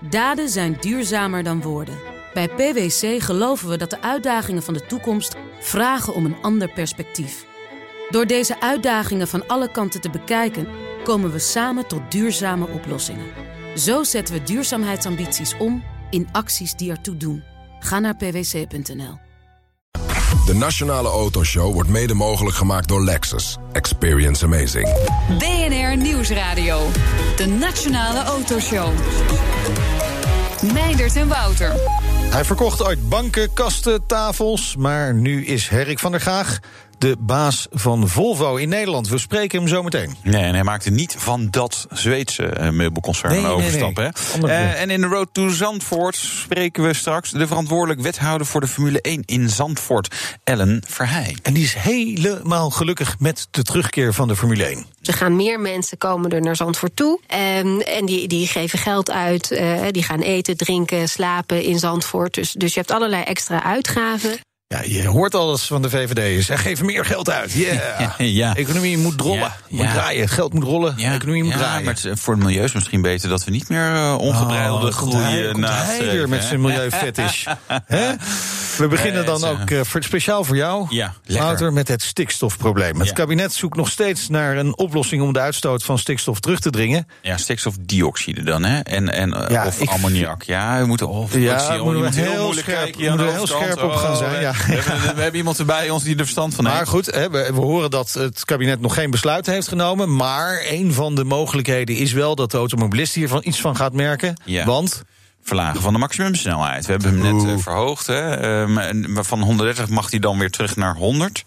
Daden zijn duurzamer dan woorden. Bij PwC geloven we dat de uitdagingen van de toekomst vragen om een ander perspectief. Door deze uitdagingen van alle kanten te bekijken, komen we samen tot duurzame oplossingen. Zo zetten we duurzaamheidsambities om in acties die ertoe doen. Ga naar pwc.nl. De Nationale Autoshow wordt mede mogelijk gemaakt door Lexus. Experience amazing. BNR Nieuwsradio. De Nationale Autoshow. Meindert en Wouter. Hij verkocht ooit banken, kasten, tafels. Maar nu is Herrik van der Gaag de baas van Volvo in Nederland. We spreken hem zo meteen. Nee, en hij maakte niet van dat Zweedse uh, meubelconcern Nee, overstappen. nee. hè? Eh, en in de Road to Zandvoort spreken we straks de verantwoordelijk wethouder voor de Formule 1 in Zandvoort, Ellen Verheij. En die is helemaal gelukkig met de terugkeer van de Formule 1. Er gaan meer mensen komen er naar Zandvoort toe. Ehm, en die, die geven geld uit. eh, die gaan eten, drinken, slapen in Zandvoort. Dus, dus je hebt allerlei extra uitgaven. Ja, je hoort alles van de VVD. Ze geven meer geld uit. Yeah. Ja. Economie moet rollen, Ja, moet ja. draaien. Geld moet rollen, economie moet draaien. maar het voor het milieu is misschien beter dat we niet meer eh, ongebreidelde Oh, groei eh, komt hij nastreven, weer met zijn milieufetish. We beginnen Eh, dan ook eh, speciaal voor jou, Ja. Wouter, met het stikstofprobleem. Het kabinet zoekt nog steeds naar een oplossing om de uitstoot van stikstof terug te dringen. Ja, stikstofdioxide dan, hè? En, en, eh, of ammoniak. Ja, we moeten. Oh, Ja, moeten we heel scherp- kijken moeten heel scherp op gaan Oh, zijn, we- hebben, we hebben iemand erbij ons die er verstand van Maar heeft. goed, hè, we, we horen dat het kabinet nog geen besluit heeft genomen. Maar een van de mogelijkheden is wel dat de automobilist hiervan iets van gaat merken. Ja. Want Verlagen van de maximumsnelheid. We hebben hem net eh, verhoogd. Hè. Ehm, van 130 mag hij dan weer terug naar 100.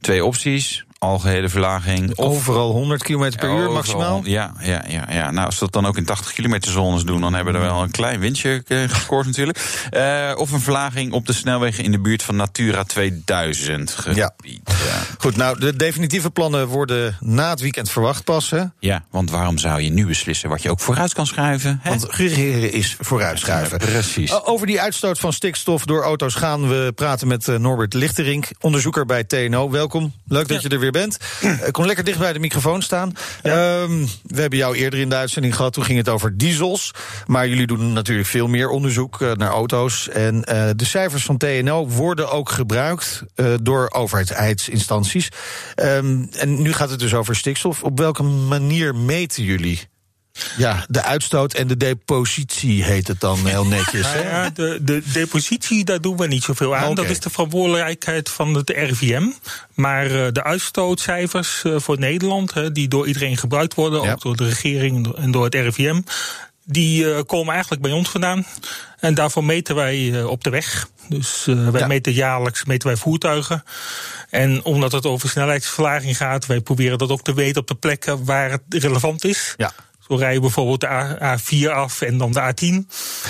Twee opties. Algehele verlaging. Overal 100 km per uur maximaal. Ja, ja, ja, ja. Nou, als we dat dan ook in 80 kilometer zones doen, dan hebben we er wel een klein windje eh, gescoord natuurlijk. Eh, of een verlaging op de snelwegen in de buurt van Natura 2000 gebied. Ja. Ja. Goed, nou, de definitieve plannen worden na het weekend verwacht pas. Hè? Ja, want waarom zou je nu beslissen wat je ook vooruit kan schuiven? hè? Want regeren is vooruitschuiven. Precies. O- Over die uitstoot van stikstof door auto's gaan we praten met eh, Norbert Lichterink, onderzoeker bij TNO. Welkom, leuk dat je er weer bent. Eh, Kom lekker dicht bij de microfoon staan. Ehm, we hebben jou eerder in de uitzending gehad, toen ging het over diesels. Maar jullie doen natuurlijk veel meer onderzoek eh, naar auto's. En eh, de cijfers van TNO worden ook gebruikt door overheidsinstanties. Ehm, en nu gaat het dus over stikstof. Op welke manier meten jullie? Ja, de uitstoot en de depositie heet het dan heel netjes. Hè? ja, de, de depositie, daar doen we niet zoveel aan. Dat is de verantwoordelijkheid van het RIVM. Maar eh, de uitstootcijfers eh, voor Nederland, die door iedereen gebruikt worden, Ja. ook door de regering en door het RIVM, die eh, komen eigenlijk bij ons vandaan. En daarvoor meten wij op de weg. Dus wij Ja. meten jaarlijks meten wij voertuigen. En omdat het over snelheidsverlaging gaat, wij proberen dat ook te weten op de plekken waar het relevant is. Ja. Zo rij je bijvoorbeeld de A- A4 af en dan de A10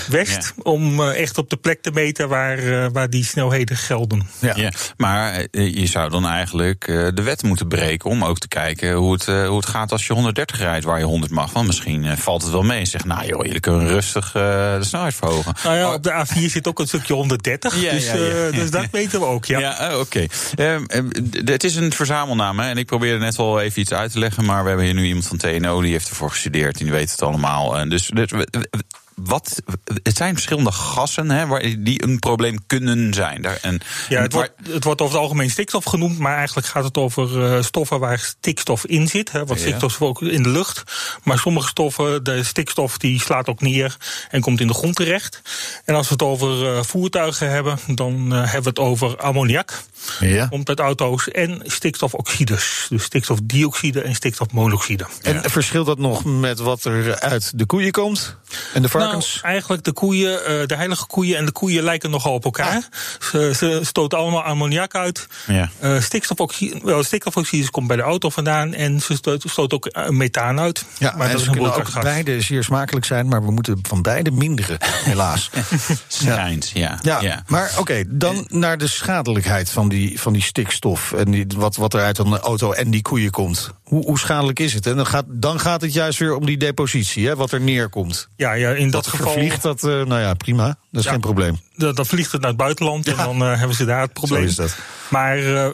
west. Om eh, echt op de plek te meten waar, eh, waar die snelheden gelden. Ja. Ja, maar eh, je zou dan eigenlijk eh, de wet moeten breken om ook te kijken hoe het, hoe het gaat als je 130 rijdt waar je 100 mag. Want misschien valt het wel mee en zegt, nou joh, jullie kunnen rustig eh, de snelheid verhogen. Nou ja, op de A4 zit ook een stukje 130. Ja, dus, ja, ja. dus dat weten we ook, ja. Ja, oh, oké. Ehm, ehm, het is een verzamelnaam, hè, en ik probeerde net wel even iets uit te leggen, maar we hebben hier nu iemand van TNO die heeft ervoor gestudeerd en die weet het allemaal. En dus, dus w- w- wat, het zijn verschillende gassen hè, waar, die een probleem kunnen zijn. Daar, en, Ja, het, wordt, het wordt over het algemeen stikstof genoemd, maar eigenlijk gaat het over eh, stoffen waar stikstof in zit. Hè, want Ja. stikstof is ook in de lucht. Maar sommige stoffen, de stikstof die slaat ook neer en komt in de grond terecht. En als we het over eh, voertuigen hebben, dan eh, hebben we het over ammoniak. Ja. Komt uit auto's en stikstofoxides. Dus stikstofdioxide en stikstofmonoxide. En verschilt dat nog met wat er uit de koeien komt? En de varkens? Nou, eigenlijk de koeien, eh, de heilige koeien en de koeien lijken nogal op elkaar. Ze, ze stoten allemaal ammoniak uit. Ja. Eh, stikstofoxide, wel, stikstofoxide komt bij de auto vandaan en ze stoten, stoten ook eh, methaan uit. ja, maar en dat ze is een kunnen ook beide zeer smakelijk zijn, maar we moeten van beide minderen, helaas. Schijnt, ja. Ja, ja. maar oké, dan naar de schadelijkheid van die, van die stikstof en die, wat, wat er uit een auto en die koeien komt. Hoe, hoe schadelijk is het? En dan gaat, dan gaat het juist weer om die depositie, hè, wat er neerkomt. Ja, ja, in dat, Dat geval vervliegt dat, eh, nou ja, prima, dat is Ja. geen probleem. dan, vliegt het naar het buitenland en dan eh, hebben ze daar het probleem. Zo is dat. Maar eh,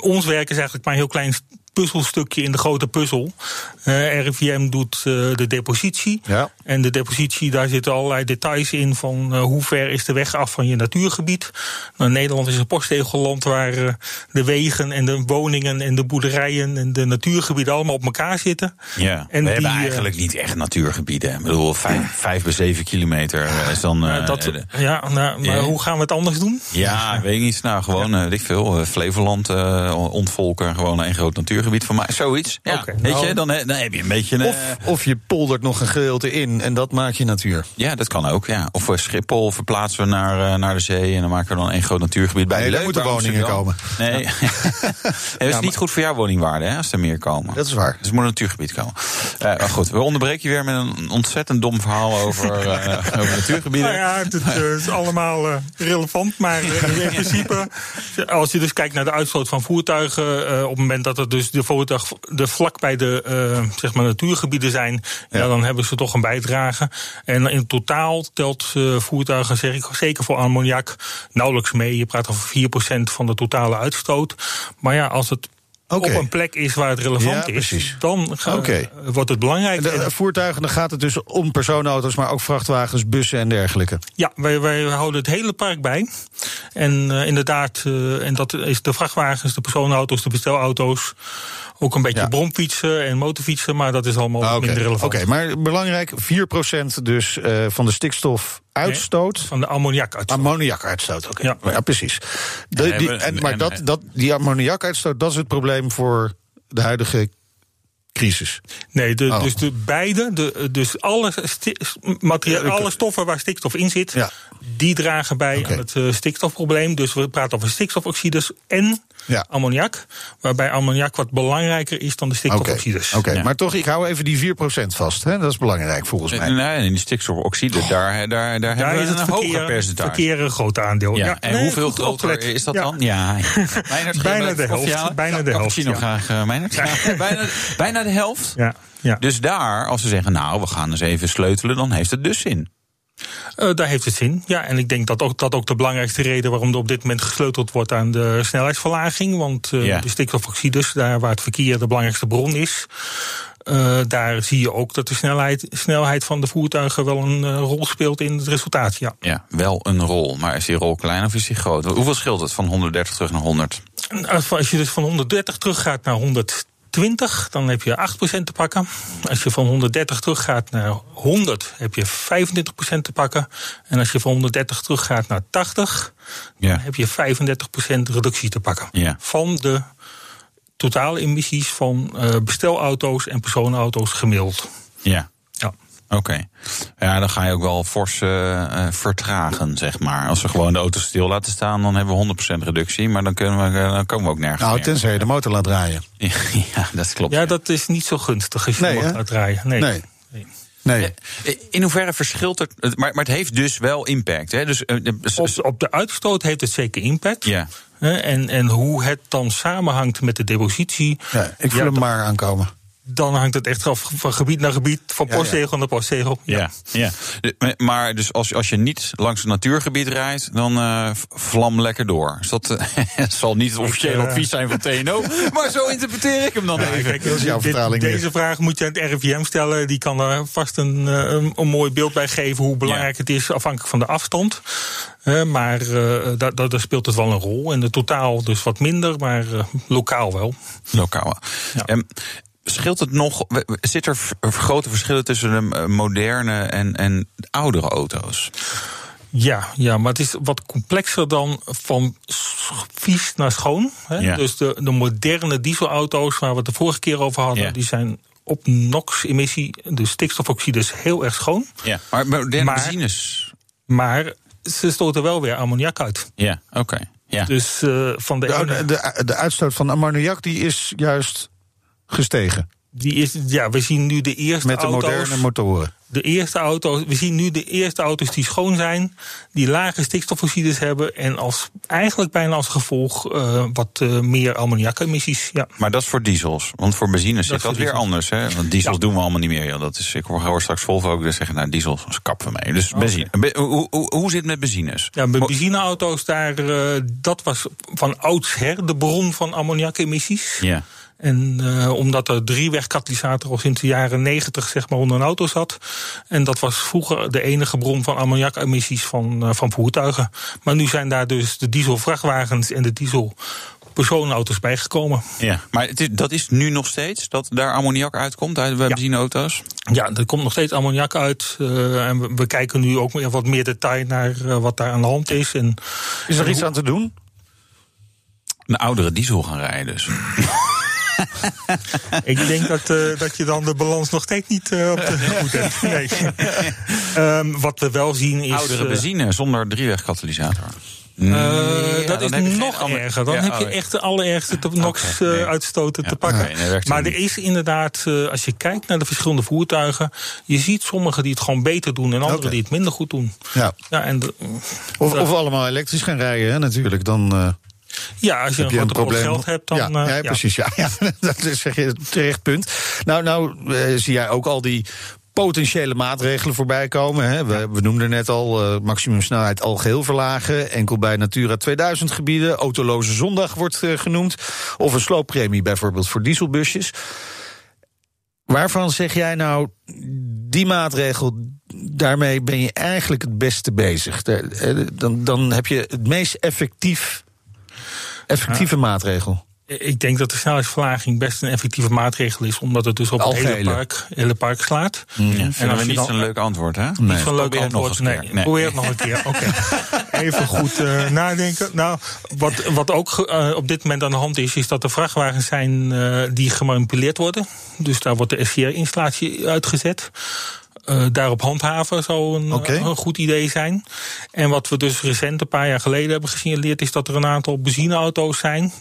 ons werk is eigenlijk maar een heel klein puzzelstukje in de grote puzzel. Eh RIVM doet de depositie. Ja. En de depositie, daar zitten allerlei details in van uh, hoe ver is de weg af van je natuurgebied. Nou, Nederland is een postzegelland waar uh, de wegen en de woningen en de boerderijen en de natuurgebieden allemaal op elkaar zitten. Ja, en we die, hebben eigenlijk niet echt natuurgebieden. Ik bedoel, vijf, vijf bij zeven kilometer is dan... dat, ja, nou, maar hoe gaan we het anders doen? Ja, weet ik niet. Nou, gewoon, ja. ik veel, Flevoland ontvolken, gewoon een groot natuurgebied van mij. Zoiets. Ja, okay, weet nou, je, dan, dan heb je een beetje... Of, of je poldert nog een gedeelte in en dat maak je natuur. Ja, dat kan ook. Ja. Of Schiphol verplaatsen we naar, uh, naar de zee en dan maken we dan één groot natuurgebied bij. Nee, er moeten woningen komen. Nee, ja. het is niet goed voor jouw woningwaarde hè, als er meer komen. Dat is waar. Dus er moet een natuurgebied komen. Uh, maar goed, we onderbreken je weer met een ontzettend dom verhaal over, uh, over natuurgebieden. Nou ja, het, is allemaal relevant, maar in principe, als je dus kijkt naar de uitstoot van voertuigen, op het moment dat er dus de voertuig de vlak bij de zeg maar natuurgebieden zijn, ja. ja. dan hebben ze toch een bijdrage. En in totaal telt uh, voertuigen, zeker voor ammoniak, nauwelijks mee. Je praat over 4% van de totale uitstoot. Maar ja, als het Okay. op een plek is waar het relevant ja, is, dan okay. wordt het belangrijk. De, de voertuigen, dan gaat het dus om personenauto's, maar ook vrachtwagens, bussen en dergelijke. Ja, wij, wij houden het hele park bij. En uh, inderdaad, uh, en dat is de vrachtwagens, de personenauto's, de bestelauto's. Ook een beetje ja. bromfietsen en motorfietsen, maar dat is allemaal ah, okay. minder relevant. Oké, maar belangrijk, 4% dus uh, van de Nee, van de ammoniakuitstoot. Ammoniakuitstoot, oké. Ja. ja. precies. De, die, en, maar dat, dat, die ammoniakuitstoot, dat is het probleem voor de huidige crisis. Nee, de, oh. dus de beide, de, dus alle, materiaal, alle stoffen waar stikstof in zit, ja. die dragen bij okay. aan het uh, stikstofprobleem. Dus we praten over stikstofoxides en ja. ammoniak. Waarbij ammoniak wat belangrijker is dan de stikstofoxides. Oké, okay. okay. maar toch, ik hou even die 4% vast. Hè? Dat is belangrijk volgens mij. Nee, en die stikstofoxide, oh. daar, daar, daar, daar hebben we een verkeer, hoger percentage. verkeer een groot aandeel. Ja. en nee, hoeveel groter is dat dan? Ja, bijna de helft. Bijna de helft. nog graag, uh, bijna, bijna de helft. Ja. Ja. Dus daar, als ze zeggen, nou, we gaan eens even sleutelen, dan heeft het dus zin. Uh, daar heeft het zin. Ja, en ik denk dat ook, dat ook de belangrijkste reden waarom er op dit moment gesleuteld wordt aan de snelheidsverlaging. Want uh, ja. de stikstofoxides, daar waar het verkeer de belangrijkste bron is. Uh, daar zie je ook dat de snelheid, snelheid van de voertuigen wel een rol speelt in het resultaat. Ja. ja, wel een rol. Maar is die rol klein of is die groot? Hoeveel scheelt het van 130 terug naar 100? Als je dus van 130 teruggaat naar 100 20, dan heb je 8% te pakken. Als je van 130 teruggaat naar 100, heb je 25% te pakken. En als je van 130 teruggaat naar 80, ja. dan heb je 35% reductie te pakken. Ja. Van de totale emissies van uh, bestelauto's en personenauto's gemiddeld. Ja. Oké. Okay. Ja, dan ga je ook wel fors uh, vertragen, zeg maar. Als we gewoon de auto's stil laten staan, dan hebben we 100% reductie. Maar dan, kunnen we, dan komen we ook nergens Nou, meer. tenzij je de motor laat draaien. ja, dat klopt. Ja, dat is niet zo gunstig als je nee, de motor laat draaien. Nee. nee. nee. Nee. In hoeverre verschilt het? Maar, maar het heeft dus wel impact. Hè? Dus, op, op de uitstoot heeft het zeker impact. Ja. En, en hoe het dan samenhangt met de depositie. Ja, ik voel ja, hem maar aankomen dan hangt het echt af van gebied naar gebied, van postzegel ja, ja. naar postzegel. Ja. ja, ja. Maar dus als, als je niet langs een natuurgebied rijdt, dan uh, vlam lekker door. Dus dat uh, zal niet het officiële uh, advies zijn van TNO, maar zo interpreteer ik hem dan even. Kijk, dat is jouw vertaling. Deze vraag moet je aan het RIVM stellen. Die kan er vast een, een, een mooi beeld bij geven hoe belangrijk het is, afhankelijk van de afstand. maar daar, daar speelt het wel een rol. En de totaal dus wat minder, maar lokaal wel. Lokaal. Um, Scheelt het nog? Zit er grote verschillen tussen de moderne en, en oudere auto's? Ja, ja, maar het is wat complexer dan van vies naar schoon. Hè? Ja. Dus de, de moderne dieselauto's waar we het de vorige keer over hadden, ja. die zijn op NOx-emissie, de stikstofoxides, heel erg schoon. Ja, maar moderne maar, benzines. Maar ze stoten wel weer ammoniak uit. Ja, oké. Okay. Ja. Dus uh, van de, de, ene... de, de uitstoot van ammoniak die is juist gestegen. Die is, ja, we zien nu de eerste Met de auto's, moderne motoren. De eerste auto's, we zien nu de eerste auto's die schoon zijn, die lage stikstofoxides hebben en als, eigenlijk bijna als gevolg uh, wat uh, meer ammoniakemissies. Ja. Maar dat is voor diesels, want voor benzine zit dat, dat weer anders. Hè? Want diesels ja. doen we allemaal niet meer. Ja. Dat is, ik hoor straks Volvo ook zeggen, nou diesels kappen we mee. Dus okay. benzine. Be, hoe, hoe, hoe, zit het met benzines? Ja, met benzineauto's, daar, uh, dat was van oudsher de bron van ammoniakemissies. Ja. En uh, omdat er drieweg-katalysator al sinds de jaren 90 zeg maar, onder een auto zat. En dat was vroeger de enige bron van ammoniakemissies van, uh, van voertuigen. Maar nu zijn daar dus de dieselvrachtwagens en de diesel personenauto's bijgekomen. Ja, maar het is, dat is nu nog steeds dat daar ammoniak uitkomt uit de benzineauto's? Ja, er komt nog steeds ammoniak uit. Uh, en we, we, kijken nu ook wat meer detail naar uh, wat daar aan de hand is. En, is er iets aan te doen? Een oudere diesel gaan rijden dus. Ik denk dat, uh, dat je dan de balans nog steeds niet uh, op de goed hebt. Nee. um, wat we wel zien is. Oudere benzine zonder driewegkatalysator. Uh, ja, dat is nog erger. Dan ja, heb je oh, echt de allerergste NOx-uitstoten okay, nee. te pakken. Nee, maar er is inderdaad, uh, als je kijkt naar de verschillende voertuigen... je ziet sommigen die het gewoon beter doen... en anderen okay. die het minder goed doen. Ja. Ja, en de, of, of allemaal elektrisch gaan rijden, hè, natuurlijk. Dan... Uh... Ja, als je een, een probleem geld hebt, dan... Ja, ja, ja. precies. Ja, ja. dat is zeg je terecht punt. Nou, nou uh, zie jij ook al die potentiële maatregelen voorbij komen. Hè. We, we noemden net al uh, maximumsnelheid al geheel verlagen. Enkel bij Natura 2000 gebieden. Autoloze zondag wordt uh, genoemd. Of een slooppremie bijvoorbeeld voor dieselbusjes. Waarvan zeg jij nou, die maatregel, daarmee ben je eigenlijk het beste bezig? Dan, dan heb je het meest effectief, effectieve ja. maatregel. Ik denk dat de snelheidsverlaging best een effectieve maatregel is, omdat het dus op het hele park, hele park slaat. Mm. Ja, en als je niet zo'n leuk antwoord, hè? Niet zo'n leuk antwoord. Nee, nee, probeer het nog een keer. Oké. Okay. Even goed uh, nadenken. Nou, wat, wat ook uh, op dit moment aan de hand is, is dat er vrachtwagens zijn uh, die gemanipuleerd worden. Dus daar wordt de SCR-installatie uitgezet. Uh, daarop handhaven zou een, okay. een, goed idee zijn. En wat we dus recent, een paar jaar geleden, hebben gesignaleerd, is dat er een aantal benzineauto's zijn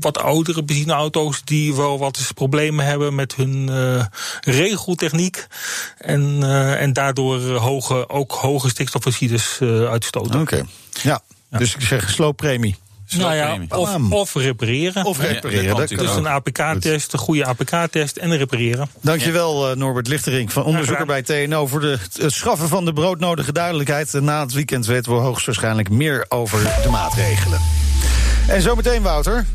wat oudere benzineauto's die wel wat eens problemen hebben met hun uh, regeltechniek. En, uh, en daardoor hoge, ook hoge stikstofoxides uitstoten. Oké, okay. ja. ja. Dus ik zeg slooppremie. Nou ja, of, of, repareren. Of repareren. Ja, dus een APK-test, een goede APK-test en repareren. Dankjewel uh, Norbert Lichterink, van onderzoeker bij TNO... voor de, het schaffen van de broodnodige duidelijkheid. Na het weekend weten we hoogstwaarschijnlijk meer over de maatregelen. En zometeen, Wouter.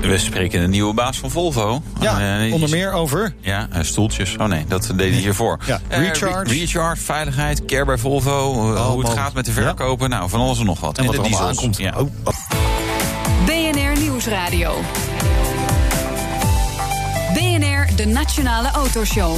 We spreken een nieuwe baas van Volvo. Ja, uh, onder meer over... Ja, uh, stoeltjes. Oh nee, dat deed hij hiervoor. Ja, recharge. Uh, recharge, veiligheid, care bij Volvo. Oh, hoe het gaat met de verkopen. Ja. Nou, van alles en nog wat. En, en wat er allemaal aankomt. Ja. Oh, oh. BNR Nieuwsradio. BNR, de Nationale Autoshow.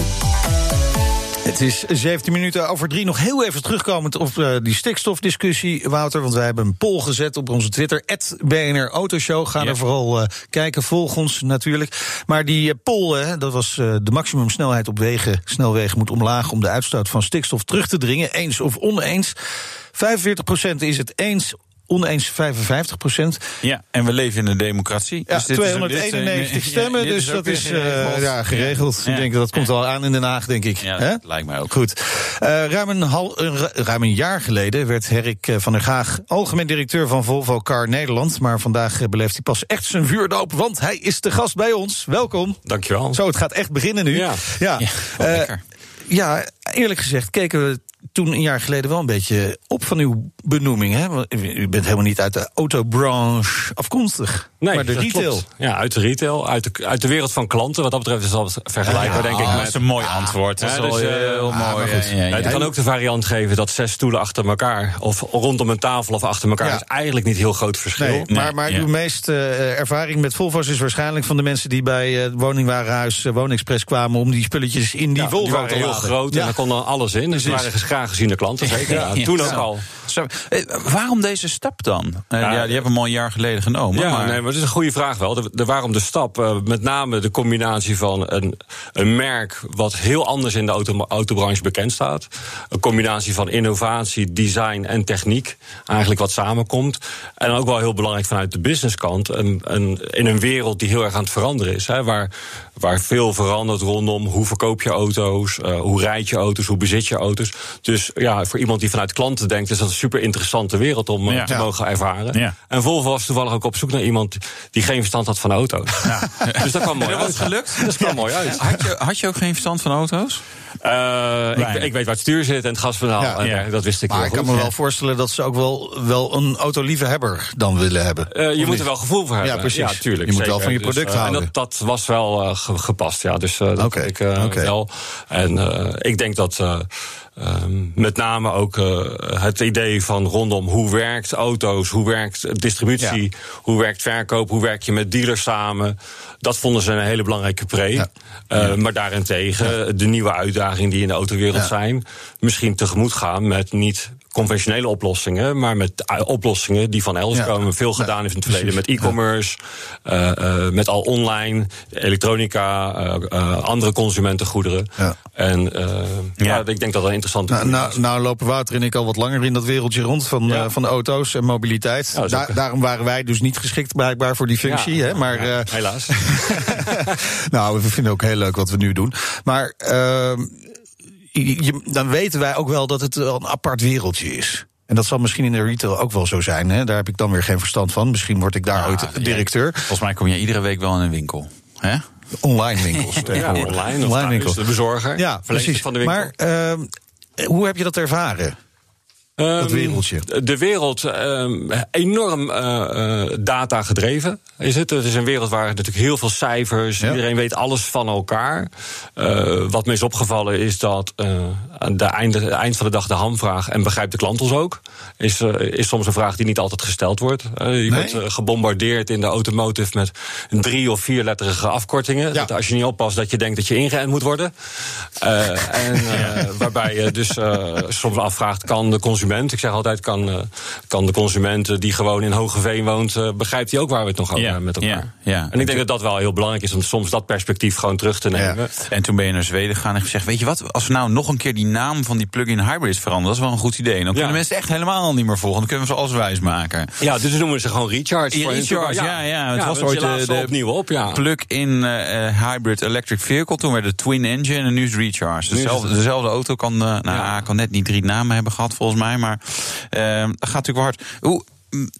Het is 17 minuten over drie. Nog heel even terugkomend op uh, die stikstofdiscussie, Wouter. Want wij hebben een poll gezet op onze Twitter. BNR Autoshow. Ga ja. er vooral uh, kijken. Volg ons natuurlijk. Maar die uh, poll, dat was de maximumsnelheid op wegen. Snelwegen moet omlaag om de uitstoot van stikstof terug te dringen. Eens of oneens. 45% is het eens, oneens 55 procent. Ja, en we leven in een democratie. Ja, dus 291 dit, stemmen, dus dat is uh, ja, geregeld. Ja. Ik denk dat dat komt al aan in Den Haag, denk ik. Ja, dat lijkt mij ook. Goed. Uh, ruim, een hal, uh, ruim een jaar geleden werd Herrik van der Gaag... algemeen directeur van Volvo Car Nederland. Maar vandaag beleeft hij pas echt zijn vuurdoop... want hij is de gast bij ons. Welkom. Dankjewel. Zo, het gaat echt beginnen nu. Ja, ja. ja, ja eerlijk gezegd keken we toen een jaar geleden wel een beetje op van uw benoeming. Hè? Want u bent helemaal niet uit de autobranche afkomstig. Nee, maar de retail. Klopt. Ja, uit de retail, uit de, uit de wereld van klanten. Wat dat betreft is dat vergelijkbaar, ja, denk ik. Met, dat is een mooi antwoord. Ja, dat is dus, uh, heel ah, mooi. Ja, ja, ja, je kan ook de variant geven dat zes stoelen achter elkaar... of rondom een tafel of achter elkaar... is eigenlijk niet heel groot verschil. Nee, maar, maar uw meeste uh, ervaring met Volvo's is waarschijnlijk... van de mensen die bij het uh, woningwarenhuis uh, Woonexpress kwamen... om die spulletjes in die Volvo die waren te heel groot en daar kon dan alles in. Dus het waren graag geziene klanten, zeker. Ja, toen ook al. Zo, eh, waarom deze stap dan? Uh, ja, die hebben we al een jaar geleden genomen. Ja, maar... nee, maar het is een goede vraag wel. De, de waarom de stap? Uh, met name de combinatie van een, een merk wat heel anders in de auto, autobranche bekend staat. Een combinatie van innovatie, design en techniek. Eigenlijk wat samenkomt. En ook wel heel belangrijk vanuit de businesskant. Een, een, in een wereld die heel erg aan het veranderen is. Hè, waar waar veel verandert rondom hoe verkoop je auto's, uh, hoe rijd je auto's, hoe bezit je auto's. Dus ja, voor iemand die vanuit klanten denkt, is dat een super interessante wereld om Ja. te mogen ervaren. Ja. En Volvo was toevallig ook op zoek naar iemand die geen verstand had van auto's. Dus dat kwam mooi En dat uit. was gelukt? Dat kwam mooi uit. Had je, had je ook geen verstand van auto's? Eh, ik, ik weet waar het stuur zit en het gaspedaal. Ja. En, Ja. eh, dat wist ik Maar heel ik kan me wel voorstellen dat ze ook wel, wel een autoliefhebber dan willen hebben. Eh, Of je moet niet? er wel gevoel voor hebben. Ja, precies. Ja, tuurlijk. Je moet wel van je Dus, product eh, houden. En dat, dat was wel eh, gepast, ja. Dus eh, dat heb ik eh, wel. En eh, ik denk dat eh, ehm, met name ook het idee van rondom hoe werkt auto's, hoe werkt distributie, hoe werkt verkoop, hoe werk je met dealers samen. Dat vonden ze een hele belangrijke pre. Ja. Maar daarentegen de nieuwe uitdagingen die in de autowereld zijn, misschien tegemoet gaan met niet conventionele oplossingen, maar met eh, oplossingen die van elders Ja. komen. Veel Ja, gedaan is in het verleden met e-commerce, eh, eh, met al online, elektronica, eh, eh, andere consumentengoederen. Ja. En eh, ja. Ja. ik denk dat dat een interessante Nou, nou, is. nou lopen Wouter en ik al wat langer in dat wereldje rond van, Ja. eh, van auto's en mobiliteit. Daarom waren wij dus niet geschikt blijkbaar voor die functie. Ja. Hè? Maar Ja, eh, helaas. nou, we vinden ook heel leuk wat we nu doen. Maar ehm, je- dan weten wij ook wel dat het een apart wereldje is. En dat zal misschien in de retail ook wel zo zijn. Hè? Daar heb ik dan weer geen verstand van. Misschien word ik daar ooit directeur. Volgens mij kom je iedere week wel in een winkel. Hè? Online winkels ja, tegenwoordig. online, thuis, winkels. de bezorger, Ja, precies. van de winkel. Maar ehm, hoe heb je dat ervaren? Ehm, wereldje. De wereld, ehm, enorm eh, eh, data gedreven is het. Het is een wereld waar natuurlijk heel veel cijfers, Ja. iedereen weet alles van elkaar. Eh, wat me is opgevallen is dat aan de einde, eind van de dag de hamvraag, en begrijpt de klant ons ook, is, is soms een vraag die niet altijd gesteld wordt. Je Nee? wordt gebombardeerd in de automotive met drie of vierletterige afkortingen. Ja. Dat als je niet oppast, dat je denkt dat je ingeënt moet worden. En waarbij je dus soms afvraagt, kan de consument, ik zeg altijd, kan, eh, kan de consument eh, die gewoon in Hogeveen woont, eh, begrijpt hij ook waar we het nog over hebben met elkaar. ja, ja. En ik denk dat dat wel heel belangrijk is om soms dat perspectief gewoon terug te nemen. En toen ben je naar Zweden gegaan en gezegd: Weet je wat, als we nou nog een keer die naam van die plug-in hybrids veranderen, dat is wel een goed idee. Dan kunnen mensen echt helemaal niet meer volgen. Dan kunnen we ze alles wijs maken. Ja, dus noemen ze gewoon recharge. Ja, recharge, ja, ja. Het was ooit de- opnieuw op, ja. Plug-in hybrid electric vehicle. Toen werd het twin engine en nu is recharge. Dezelfde, dezelfde auto kan, nou, Ja. kan net niet drie namen hebben gehad volgens mij. Maar eh, dat gaat natuurlijk wel hard. Hoe, mm,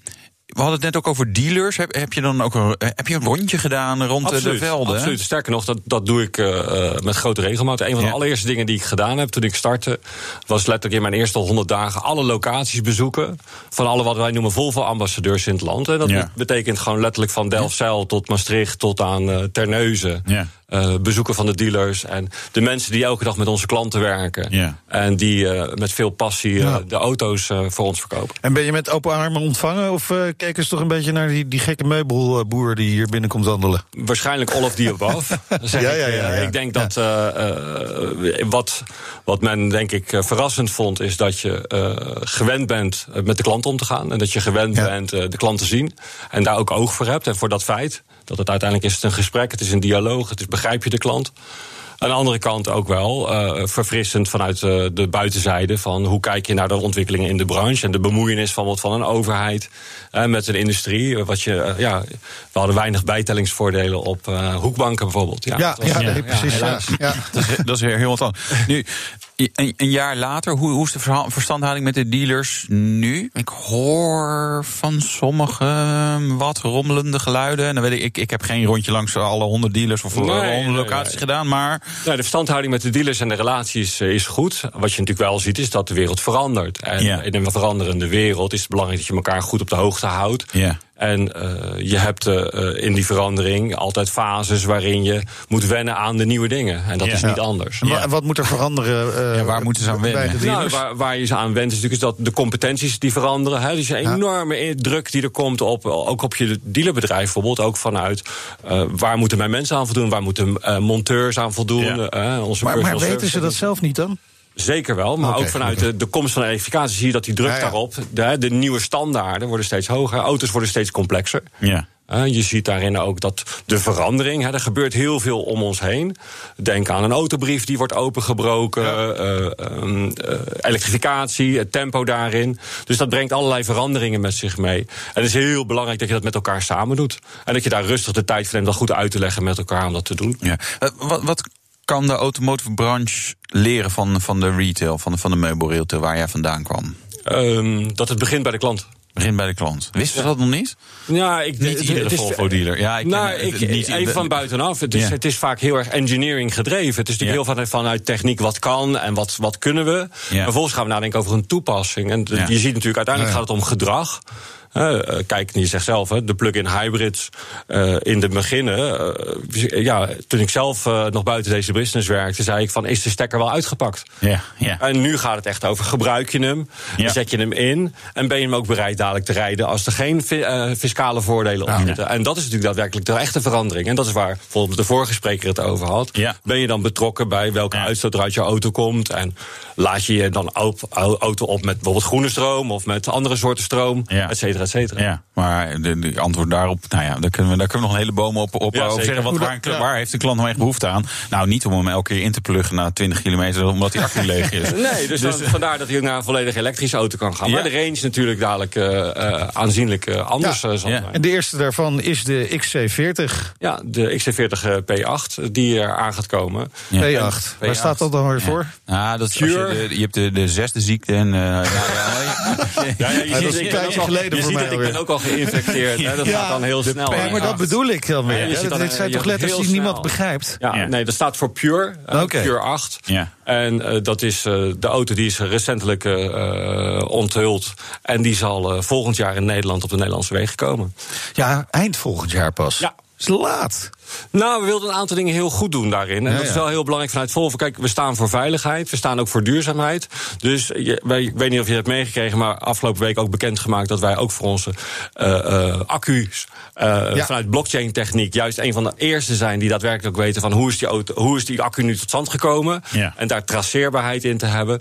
we hadden het net ook over dealers. Heb, heb je dan ook een, heb je een rondje gedaan rond eh, de velden? Absoluut. Sterker nog, dat, dat doe ik eh, eh, met grote regelmaat. Een van de Ja. allereerste dingen die ik gedaan heb toen ik startte, was letterlijk in mijn eerste 100 dagen alle locaties bezoeken. Van alle wat wij noemen Volvo-ambassadeurs in het land. En dat Ja. betekent gewoon letterlijk van Delfzijl tot Maastricht tot aan eh, Terneuzen. Ja. Eh, bezoeken van de dealers en de mensen die elke dag met onze klanten werken. Ja. En die eh, met veel passie eh, de auto's voor ons verkopen. En ben je met open armen ontvangen? Of keken ze toch een beetje naar die, die gekke meubelboer die hier binnenkomt wandelen? Waarschijnlijk all of the above. Ja, ja, ja, ja. Ik denk dat wat, wat men denk ik verrassend vond, is dat je gewend bent met de klant om te gaan. En dat je gewend bent de klant te zien. En daar ook oog voor hebt. En voor dat feit. Dat het uiteindelijk is het een gesprek, het is een dialoog, het is begrijp je de klant. Aan de andere kant ook wel eh, verfrissend vanuit eh, de buitenzijde. Van hoe kijk je naar de ontwikkelingen in de branche. En de bemoeienis van, wat van een overheid eh, met een industrie. Wat je, ja, we hadden weinig bijtellingsvoordelen op eh, hoekbanken bijvoorbeeld. Ja, Ja, was- ja, ja, nee, precies. Ja. Dat is, dat is weer heel wat anders. Nu, een, een jaar later, hoe, hoe is de verstandhouding met de dealers nu? Ik hoor van sommigen wat rommelende geluiden. En dan weet ik, ik, ik heb geen rondje langs alle honderd dealers of alle nee, honderd locaties nee. gedaan. Maar Nou, de verstandhouding met de dealers en de relaties eh, is goed. Wat je natuurlijk wel ziet, is dat de wereld verandert. En Ja. in een veranderende wereld is het belangrijk dat je elkaar goed op de hoogte houdt. ja. En eh, je hebt eh, in die verandering altijd fases waarin je moet wennen aan de nieuwe dingen. En dat Ja. is niet Ja. anders. En wa- wat moet er veranderen? eh, Ja, waar moeten ze aan bij wennen? de Nou, waar, waar je ze aan went, is natuurlijk is dat de competenties die veranderen. Hè. Dus een enorme druk die er komt op, ook op je dealerbedrijf bijvoorbeeld. Ook vanuit eh, waar moeten mijn mensen aan voldoen, waar moeten eh, monteurs aan voldoen. Ja. onze maar, maar weten ze dat zelf niet dan? Zeker wel, maar ook vanuit de, de komst van de elektrificatie zie je dat die druk Ja, ja. daarop, de, de nieuwe standaarden worden steeds hoger, auto's worden steeds complexer. Ja. Eh, je ziet daarin ook dat de verandering, hè, er gebeurt heel veel om ons heen. Denk aan een autobrief die wordt opengebroken, eh, ehm, eh, elektrificatie, het tempo daarin. Dus dat brengt allerlei veranderingen met zich mee. En het is heel belangrijk dat je dat met elkaar samen doet. En dat je daar rustig de tijd voor neemt om dat goed uit te leggen met elkaar om dat te doen. Ja. Eh, wat, wat kan de automotive branche leren van, van de retail, van de, van de meubelretail waar jij vandaan kwam? Ehm, dat het begint bij de klant. Begin bij de klant. Wisten ze dat nog niet? Ja, ik, Niet het- iedere het Volvo-dealer. Ja, ik nou, ken- ik, niet- even van buitenaf. Het is, het is vaak heel erg engineering gedreven. Het is natuurlijk heel vanuit, vanuit techniek wat kan en wat, wat kunnen we. Vervolgens gaan we nadenken over een toepassing. En Ja. je ziet natuurlijk, uiteindelijk gaat het om gedrag. Eh, kijk, je zegt zelf, hè, de plug-in hybrids eh, in de beginnen. eh, ja, toen ik zelf nog buiten deze business werkte, zei ik van, is de stekker wel uitgepakt? Ja, ja. En nu gaat het echt over gebruik je hem, Ja. zet je hem in en ben je hem ook bereid dadelijk te rijden als er geen fi- fiscale voordelen op zitten. En dat is natuurlijk daadwerkelijk de echte verandering. En dat is waar bijvoorbeeld de vorige spreker het over had. Ja. Ben je dan betrokken bij welke uitstoot er uit je auto komt en laat je je dan au- au- auto op met bijvoorbeeld groene stroom of met andere soorten stroom, et cetera, et cetera. Ja, maar de, de antwoord daarop, nou ja, daar kunnen we, daar kunnen we nog een hele boom op, op Ja, over zeker. zeggen. Wat, waar, ja. waar heeft de klant nou echt behoefte aan? Nou, niet om hem elke keer in te pluggen na 20 kilometer, omdat die accu leeg is. Nee, dus, dan, vandaar dat hij naar een volledig elektrische auto kan gaan. Maar Ja. de range natuurlijk dadelijk eh, eh, aanzienlijk eh, anders Ja. zal zijn. En de eerste daarvan is de XC40 Ja, de XC40 eh, P8 die er aan gaat komen. Ja. P8. Waar staat dat dan weer voor? Ja, dat je, de, je hebt de, de zesde ziekte en... eh, ja, ja, Ja, ja, je Ja, dat is ziet, een tijdje geleden voor ziet ik ben ook al geïnfecteerd. Hè? Dat gaat dan heel snel. Ja, maar dat bedoel ik dan weer. Ja, Dit zijn toch letters die niemand begrijpt? Ja, Ja. nee, dat staat voor Pure. Oké. Pure 8. Ja. En eh, dat is eh, de auto die is recentelijk onthuld. En die zal volgend jaar in Nederland op de Nederlandse wegen komen. Ja, eind volgend jaar pas. Ja. Is laat. Nou, we wilden een aantal dingen heel goed doen daarin. En Ja, dat is wel heel belangrijk vanuit Volvo. Kijk, we staan voor veiligheid, we staan ook voor duurzaamheid. Dus je, wij, ik weet niet of je het hebt meegekregen, maar afgelopen week ook bekendgemaakt dat wij ook voor onze eh, eh, accu's eh, Ja. vanuit blockchain techniek juist een van de eerste zijn die daadwerkelijk ook weten van hoe is die, auto, hoe is die accu nu tot stand gekomen. Ja. En daar traceerbaarheid in te hebben.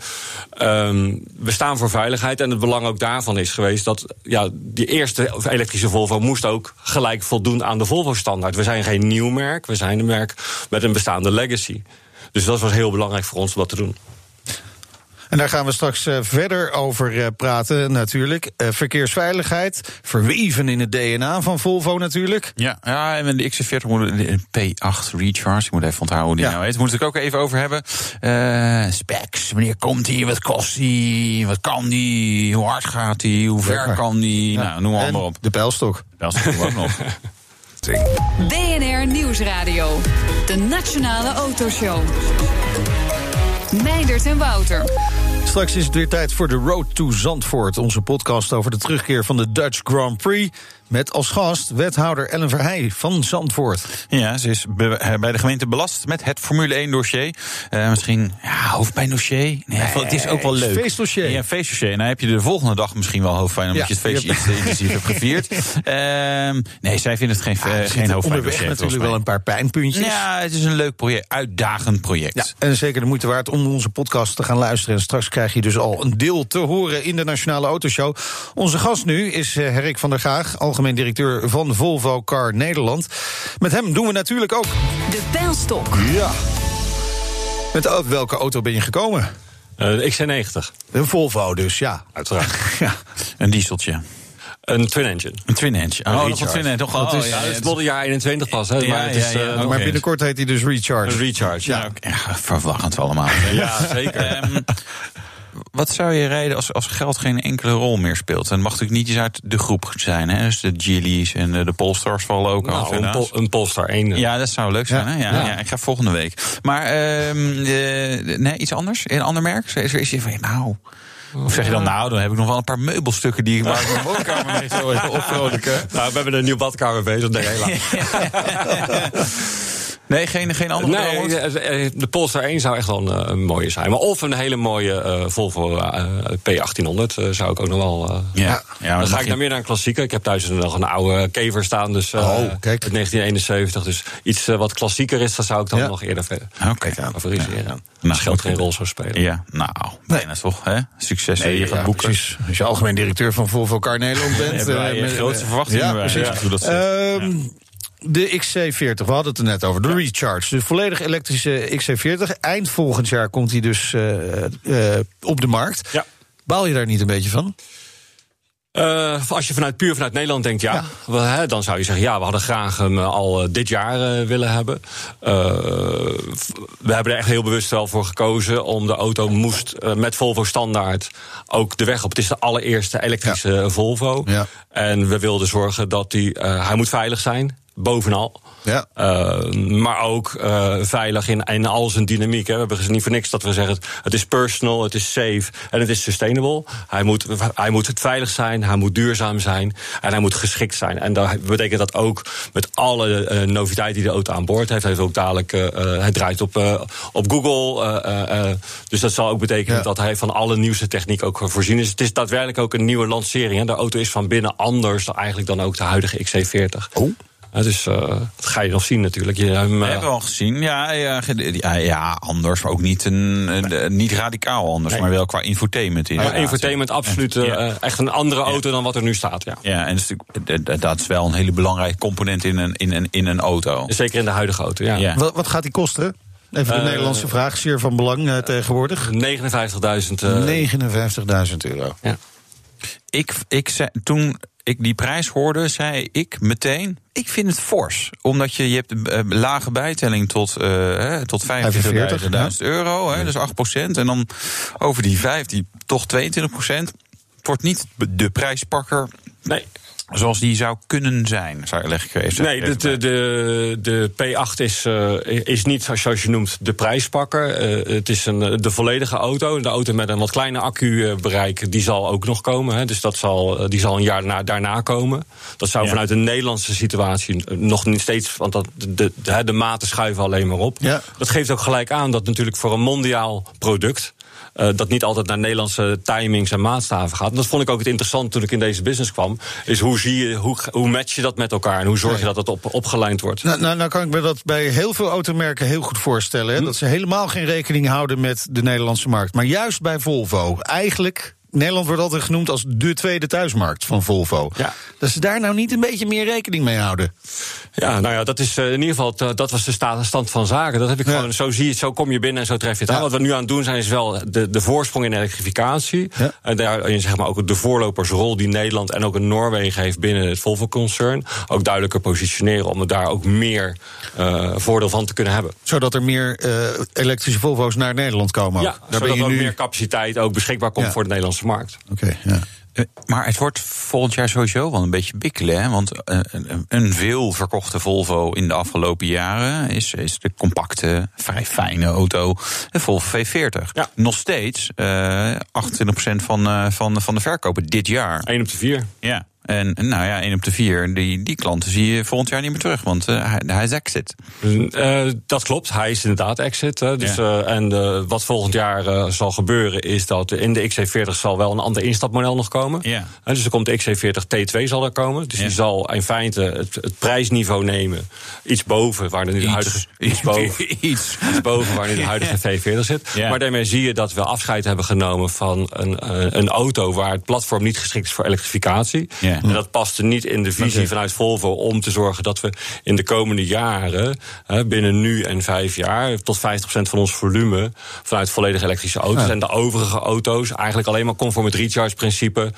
Ehm, we staan voor veiligheid. En het belang ook daarvan is geweest dat ja, die eerste elektrische Volvo moest ook gelijk voldoen aan de Volvo-standaard. We zijn geen nieuw merk, we zijn een merk met een bestaande legacy. Dus dat was heel belangrijk voor ons om dat te doen. En daar gaan we straks eh, verder over eh, praten, natuurlijk. Eh, verkeersveiligheid, verweven in het DNA van Volvo natuurlijk. Ja, ja, en de XC40 moet een P8 Recharge. Ik moet even onthouden hoe die Ja. nou heet. Moet ik ook even over hebben. Eh, specs, wanneer komt die? Wat kost die? Wat kan die? Hoe hard gaat die? Hoe ver kan die? Ja. Nou, noem allemaal op. De pijlstok. Dat is ook nog. BNR Nieuwsradio. De Nationale Autoshow. Meindert en Wouter. Straks is het weer tijd voor de Road to Zandvoort. Onze podcast over de terugkeer van de Dutch Grand Prix. Met als gast wethouder Ellen Verheij van Zandvoort. Ja, ze is eh, bij de gemeente belast met het Formule 1 dossier. Eh, misschien ja, hoofdpijn dossier. Nee, het is ook wel het leuk. feestdossier. Ja, feestdossier. En dan heb je de volgende dag misschien wel hoofdpijn omdat Ja, je het feestje je iets te intensief hebt gevierd. Ehm, nee, zij vindt het geen, geen hoofdpijn onderweg dossier. natuurlijk wel een paar pijnpuntjes. Ja, het is een leuk project, uitdagend project. Ja, en zeker de moeite waard om onze podcast te gaan luisteren. En straks krijg je dus al een deel te horen in de Nationale Autoshow. Onze gast nu is eh, Herrik van der Gaag, algemeen directeur van Volvo Car Nederland. Met hem doen we natuurlijk ook. De pijlstok. Ja. Met welke auto ben je gekomen? Eh, de XC90, Een Volvo dus, ja. uiteraard. ja. Een dieseltje. Een twin engine. Een twin engine. Oh, nog een twin engine. Toch, Dat oh, is- ja, het is moddeljaar 21 pas, hè? Ja, maar het is ja, ja, eh. Maar binnenkort heet hij dus Recharge. een recharge. ja, ja, verwarrend allemaal. Ja, zeker. Ehm, wat zou je rijden als, als geld geen enkele rol meer speelt? En mag natuurlijk niet eens uit de groep zijn. Hè? Dus de Geely's en de, de Polestars vallen ook. Nou, en een, pol, een Polestar 1. Ja, dat zou leuk zijn. Ja. Hè? Ja, ja. Ja. ik ga volgende week. Maar ehm, eh, nee, iets anders? Een ander merk? Is er is van, nou... Of zeg je dan, nou, dan heb ik nog wel een paar meubelstukken die ik waar ik mijn woonkamer mee zo even opvrolijken. Nou, we hebben een nieuwe badkamer bezig. Nee, helaas. Nee, geen, geen andere Nee, model? de, eh, de Polestar 1 zou echt wel een, eh, een mooie zijn. Maar of een hele mooie eh, Volvo eh, P1800 eh, zou ik ook nog wel... eh, Ja, ja, dan ga ik je- naar meer naar een klassieker. Ik heb thuis nog een oude kever staan, dus eh, Oh, kijk. uit 1971. Dus iets eh, wat klassieker is, dat zou ik dan Ja. nog eerder ver- Oké. favoriseren. Nou, Als geld goed. geen rol zou spelen. Ja, nou, bijna toch, hè? Succes dat je gaat ja, boeken. precies. Als je algemeen directeur van Volvo Car Nederland bent. Hebben wij, eh, eh, met- grootste verwachtingen Ja, precies. De XC40, we hadden het er net over. De Recharge, de volledig elektrische XC40. Eind volgend jaar komt hij dus eh, eh, op de markt. Ja. Baal je daar niet een beetje van? Eh, als je vanuit, puur vanuit Nederland denkt, ja, wel, hè, dan zou je zeggen, ja, we hadden graag hem al dit jaar willen hebben. We hebben er echt heel bewust wel voor gekozen, om de auto moest met Volvo standaard ook de weg op. Het is de allereerste elektrische Volvo. Ja. En we wilden zorgen dat die, hij moet veilig zijn, bovenal. Ja. Uh, maar ook uh, veilig in, in al zijn dynamiek. Hè. We hebben niet voor niks dat we zeggen: het is personal, het is safe en het is sustainable. Hij moet, hij moet het veilig zijn, hij moet duurzaam zijn en hij moet geschikt zijn. En dat betekent dat ook met alle uh, noviteiten die de auto aan boord heeft. Hij heeft ook dadelijk, hij draait op, op Google. dus dat zal ook betekenen ja. dat hij van alle nieuwste techniek ook voorzien is. Het is daadwerkelijk ook een nieuwe lancering. Hè. De auto is van binnen anders dan eigenlijk dan ook de huidige XC40. Oh. Dus uh, dat ga je nog zien natuurlijk. Je, hem, We hebben al gezien, ja, ja, ja, ja, anders, maar ook niet, een, een niet radicaal anders, nee. maar wel qua infotainment. Infotainment, absoluut. Ja. Uh, echt een andere auto dan wat er nu staat. Ja, ja en dat, dat is wel een hele belangrijke component in een, in een, in een auto. Zeker in de huidige auto, ja. ja. Wat, wat gaat die kosten? Even de uh, Nederlandse vraag, zeer van belang uh, tegenwoordig. 59.000 59.000 euro. Ja. Ik, ik zei, toen ik die prijs hoorde, zei ik meteen: ik vind het fors. Omdat je, je hebt een uh, lage bijtelling tot, uh, tot 45.000 ja. euro, hè, dus 8% En dan over die 5, die toch 22 Het wordt niet de prijspakker. Nee. Zoals die zou kunnen zijn, zou leg ik even Nee, de, de, de, de P8 is, uh, is niet, zoals je noemt, de prijspakker. Uh, het is een, de volledige auto. De auto met een wat kleiner accubereik, die zal ook nog komen. Hè. Dus dat zal, die zal een jaar na, daarna komen. Dat zou ja. vanuit een Nederlandse situatie nog niet steeds... want dat, de, de, de maten schuiven alleen maar op. Ja. Dat geeft ook gelijk aan dat natuurlijk voor een mondiaal product... Uh, dat niet altijd naar Nederlandse timings en maatstaven gaat. En dat vond ik ook het interessant toen ik in deze business kwam. Is hoe zie je, hoe, hoe match je dat met elkaar en hoe zorg je dat het op, opgelijnd wordt? Nou, nou, nou kan ik me dat bij heel veel automerken heel goed voorstellen. Hè? Hm. Dat ze helemaal geen rekening houden met de Nederlandse markt. Maar juist bij Volvo, eigenlijk. Nederland wordt altijd genoemd als de tweede thuismarkt van Volvo. Ja. Dat ze daar nou niet een beetje meer rekening mee houden. Ja, nou ja, dat is uh, in ieder geval, dat was de stand van zaken. Dat heb ik ja. gewoon, zo zie je het, zo kom je binnen en zo tref je het ja. aan. Wat we nu aan het doen zijn, is wel de, de voorsprong in elektrificatie. Ja. En daarin zeg maar ook de voorlopersrol die Nederland en ook in Noorwegen heeft binnen het Volvo-concern. Ook duidelijker positioneren om er daar ook meer uh, voordeel van te kunnen hebben. Zodat er meer uh, elektrische Volvo's naar Nederland komen. Ja, daar zodat ook nu... meer capaciteit ook beschikbaar komt voor de Nederlandse markt. Oké, okay, ja. Uh, maar het wordt volgend jaar sowieso wel een beetje bikkelen. Hè? Want uh, een, een veel verkochte Volvo in de afgelopen jaren is, is de compacte, vrij fijne auto, de Volvo V40. Ja. Nog steeds uh, 28% van, van, van de verkopen dit jaar. 1 op de 4. Ja. En nou ja, 1 op de 4, die, die klanten zie je volgend jaar niet meer terug, want uh, hij, hij, is exit. Uh, dat klopt, hij is inderdaad exit. Hè, dus, ja. uh, en wat volgend jaar zal gebeuren is dat in de XC40 zal wel een ander instapmodel nog komen. Ja. En dus er komt de XC40 T2 zal er komen. Dus ja. die zal in feite het, het, prijsniveau nemen. Iets boven waar nu de huidige. Iets boven, iets. iets boven waar nu de huidige V40 zit. Maar daarmee zie je dat we afscheid hebben genomen van een, een auto waar het platform niet geschikt is voor elektrificatie. En dat paste niet in de visie vanuit Volvo om te zorgen dat we in de komende jaren, binnen nu en vijf jaar, tot 50% van ons volume vanuit volledig elektrische auto's. Ja. En de overige auto's eigenlijk alleen maar conform het recharge-principe.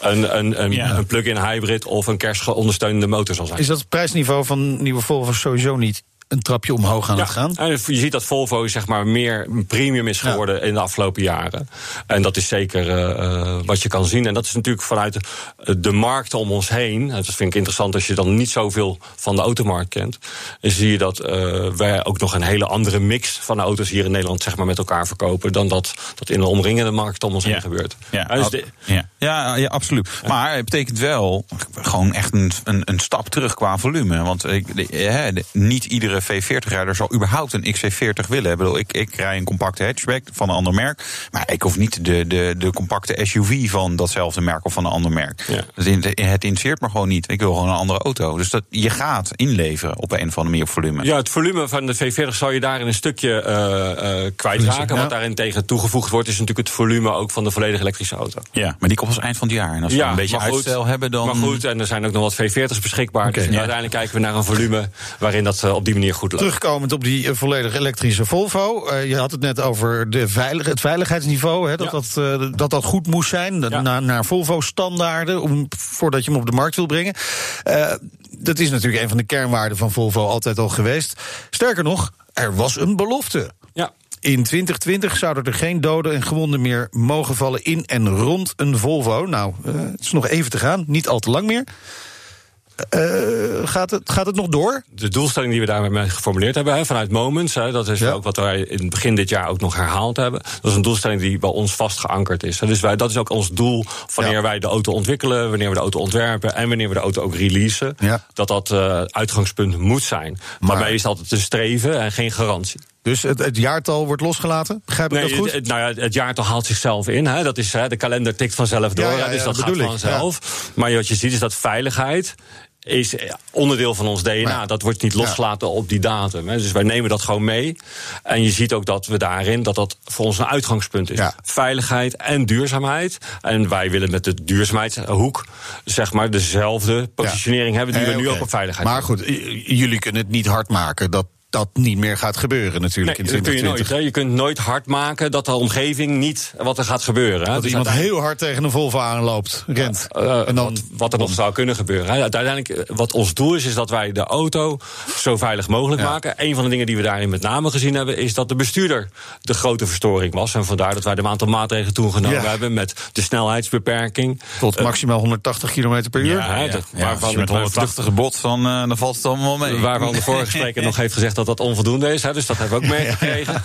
Een, een, een, ja. een plug-in hybrid of een kerstgeondersteunende motor zal zijn. Is dat het prijsniveau van nieuwe Volvo sowieso niet een trapje omhoog aan ja, het gaan. En je ziet dat Volvo zeg maar meer premium is geworden ja. in de afgelopen jaren. En dat is zeker uh, wat je kan zien. En dat is natuurlijk vanuit de markt om ons heen. Dat vind ik interessant als je dan niet zoveel van de automarkt kent. Dan zie je dat uh, wij ook nog een hele andere mix van auto's hier in Nederland zeg maar, met elkaar verkopen. dan dat, dat in de omringende markt om ons ja. heen gebeurt. Ja. Dus de, ja. Ja, ja, absoluut. Maar het betekent wel gewoon echt een, een, een stap terug qua volume. Want ik, de- hè, de- niet iedere V40-rijder zal überhaupt een XC40 willen. Ik bedoel, ik, ik rij een compacte hatchback van een ander merk. Maar ik hoef niet de, de, de compacte SUV van datzelfde merk of van een ander merk. Ja. Dus in- het interesseert me gewoon niet. Ik wil gewoon een andere auto. Dus dat, je gaat inleveren op een of andere manier op volume. Ja, het volume van de V40 zal je daarin een stukje eh, eh, kwijtraken. Ja. Wat daarin tegen toegevoegd wordt, is natuurlijk het volume ook van de volledig elektrische auto. Ja, maar die komt als eind van het jaar. En als we een beetje goed, uitstel hebben, dan... Maar goed, en er zijn ook nog wat V40's beschikbaar. dus uiteindelijk kijken we naar een volume waarin dat eh, op die manier goed loopt. Terugkomend op die eh, volledig elektrische Volvo. eh, je had het net over de veilig, het veiligheidsniveau. Hè, dat, Ja. dat, eh, dat dat goed moest zijn. Ja. Naar, naar Volvo-standaarden. om- Voordat je hem op de markt wil brengen. Eh, dat is natuurlijk een van de kernwaarden van Volvo altijd al geweest. Sterker nog, er was een belofte. Ja. In 2020 zouden er geen doden en gewonden meer mogen vallen in en rond een Volvo. Nou, het is nog even te gaan, niet al te lang meer. Eh, gaat, het, gaat het nog door? de doelstelling die we daarmee geformuleerd hebben hè, vanuit Moments, hè, dat is Ja. ook wat wij in het begin dit jaar ook nog herhaald hebben. Dat is een doelstelling die bij ons vast geankerd is. Dus wij, dat is ook ons doel wanneer Ja. wij de auto ontwikkelen, wanneer we de auto ontwerpen en wanneer we de auto ook releasen. Ja. Dat dat eh, uitgangspunt moet zijn. Maar- Daarbij is altijd een streven en geen garantie. Dus het, het jaartal wordt losgelaten? Begrijp ik Nee, dat goed? het, nou ja, het jaartal haalt zichzelf in. Hè. Dat is, hè, de kalender tikt vanzelf door. Ja, ja, hè, dus dat gaat ik, vanzelf. Maar wat je ziet is dat veiligheid is eh, onderdeel van ons DNA. Maar- dat wordt niet losgelaten op die datum. Hè. Dus wij nemen dat gewoon mee. En je ziet ook dat we daarin dat dat voor ons een uitgangspunt is. Ja. Veiligheid en duurzaamheid. En wij willen met de duurzaamheidshoek zeg maar dezelfde positionering hebben die we nu ook op veiligheid Maar hebben. goed, j- jullie kunnen het niet hard maken dat dat niet meer gaat gebeuren natuurlijk Nee, in dat kun je nooit. 2020. Je kunt nooit hard maken dat de omgeving niet wat er gaat gebeuren. Hè. dat Dus iemand uiteindelijk- heel hard tegen een Volvo aanloopt, rent. Eh, en dan, wat, wat er nog zou kunnen gebeuren. Hè. Uiteindelijk, eh, wat ons doel is, is dat wij de auto zo veilig mogelijk Ja. maken. Een van de dingen die we daarin met name gezien hebben, is dat de bestuurder de grote verstoring was. En vandaar dat wij de aantal maatregelen toen genomen Ja. hebben met de snelheidsbeperking. tot Eh, maximaal 180 km per uur. ja, hè, dat, waarvan, je met 180 gebot, dan, eh, dan valt het allemaal mee. Waarvan de vorige spreker nog heeft gezegd dat dat onvoldoende is. Hè, dus dat hebben we ook meegekregen.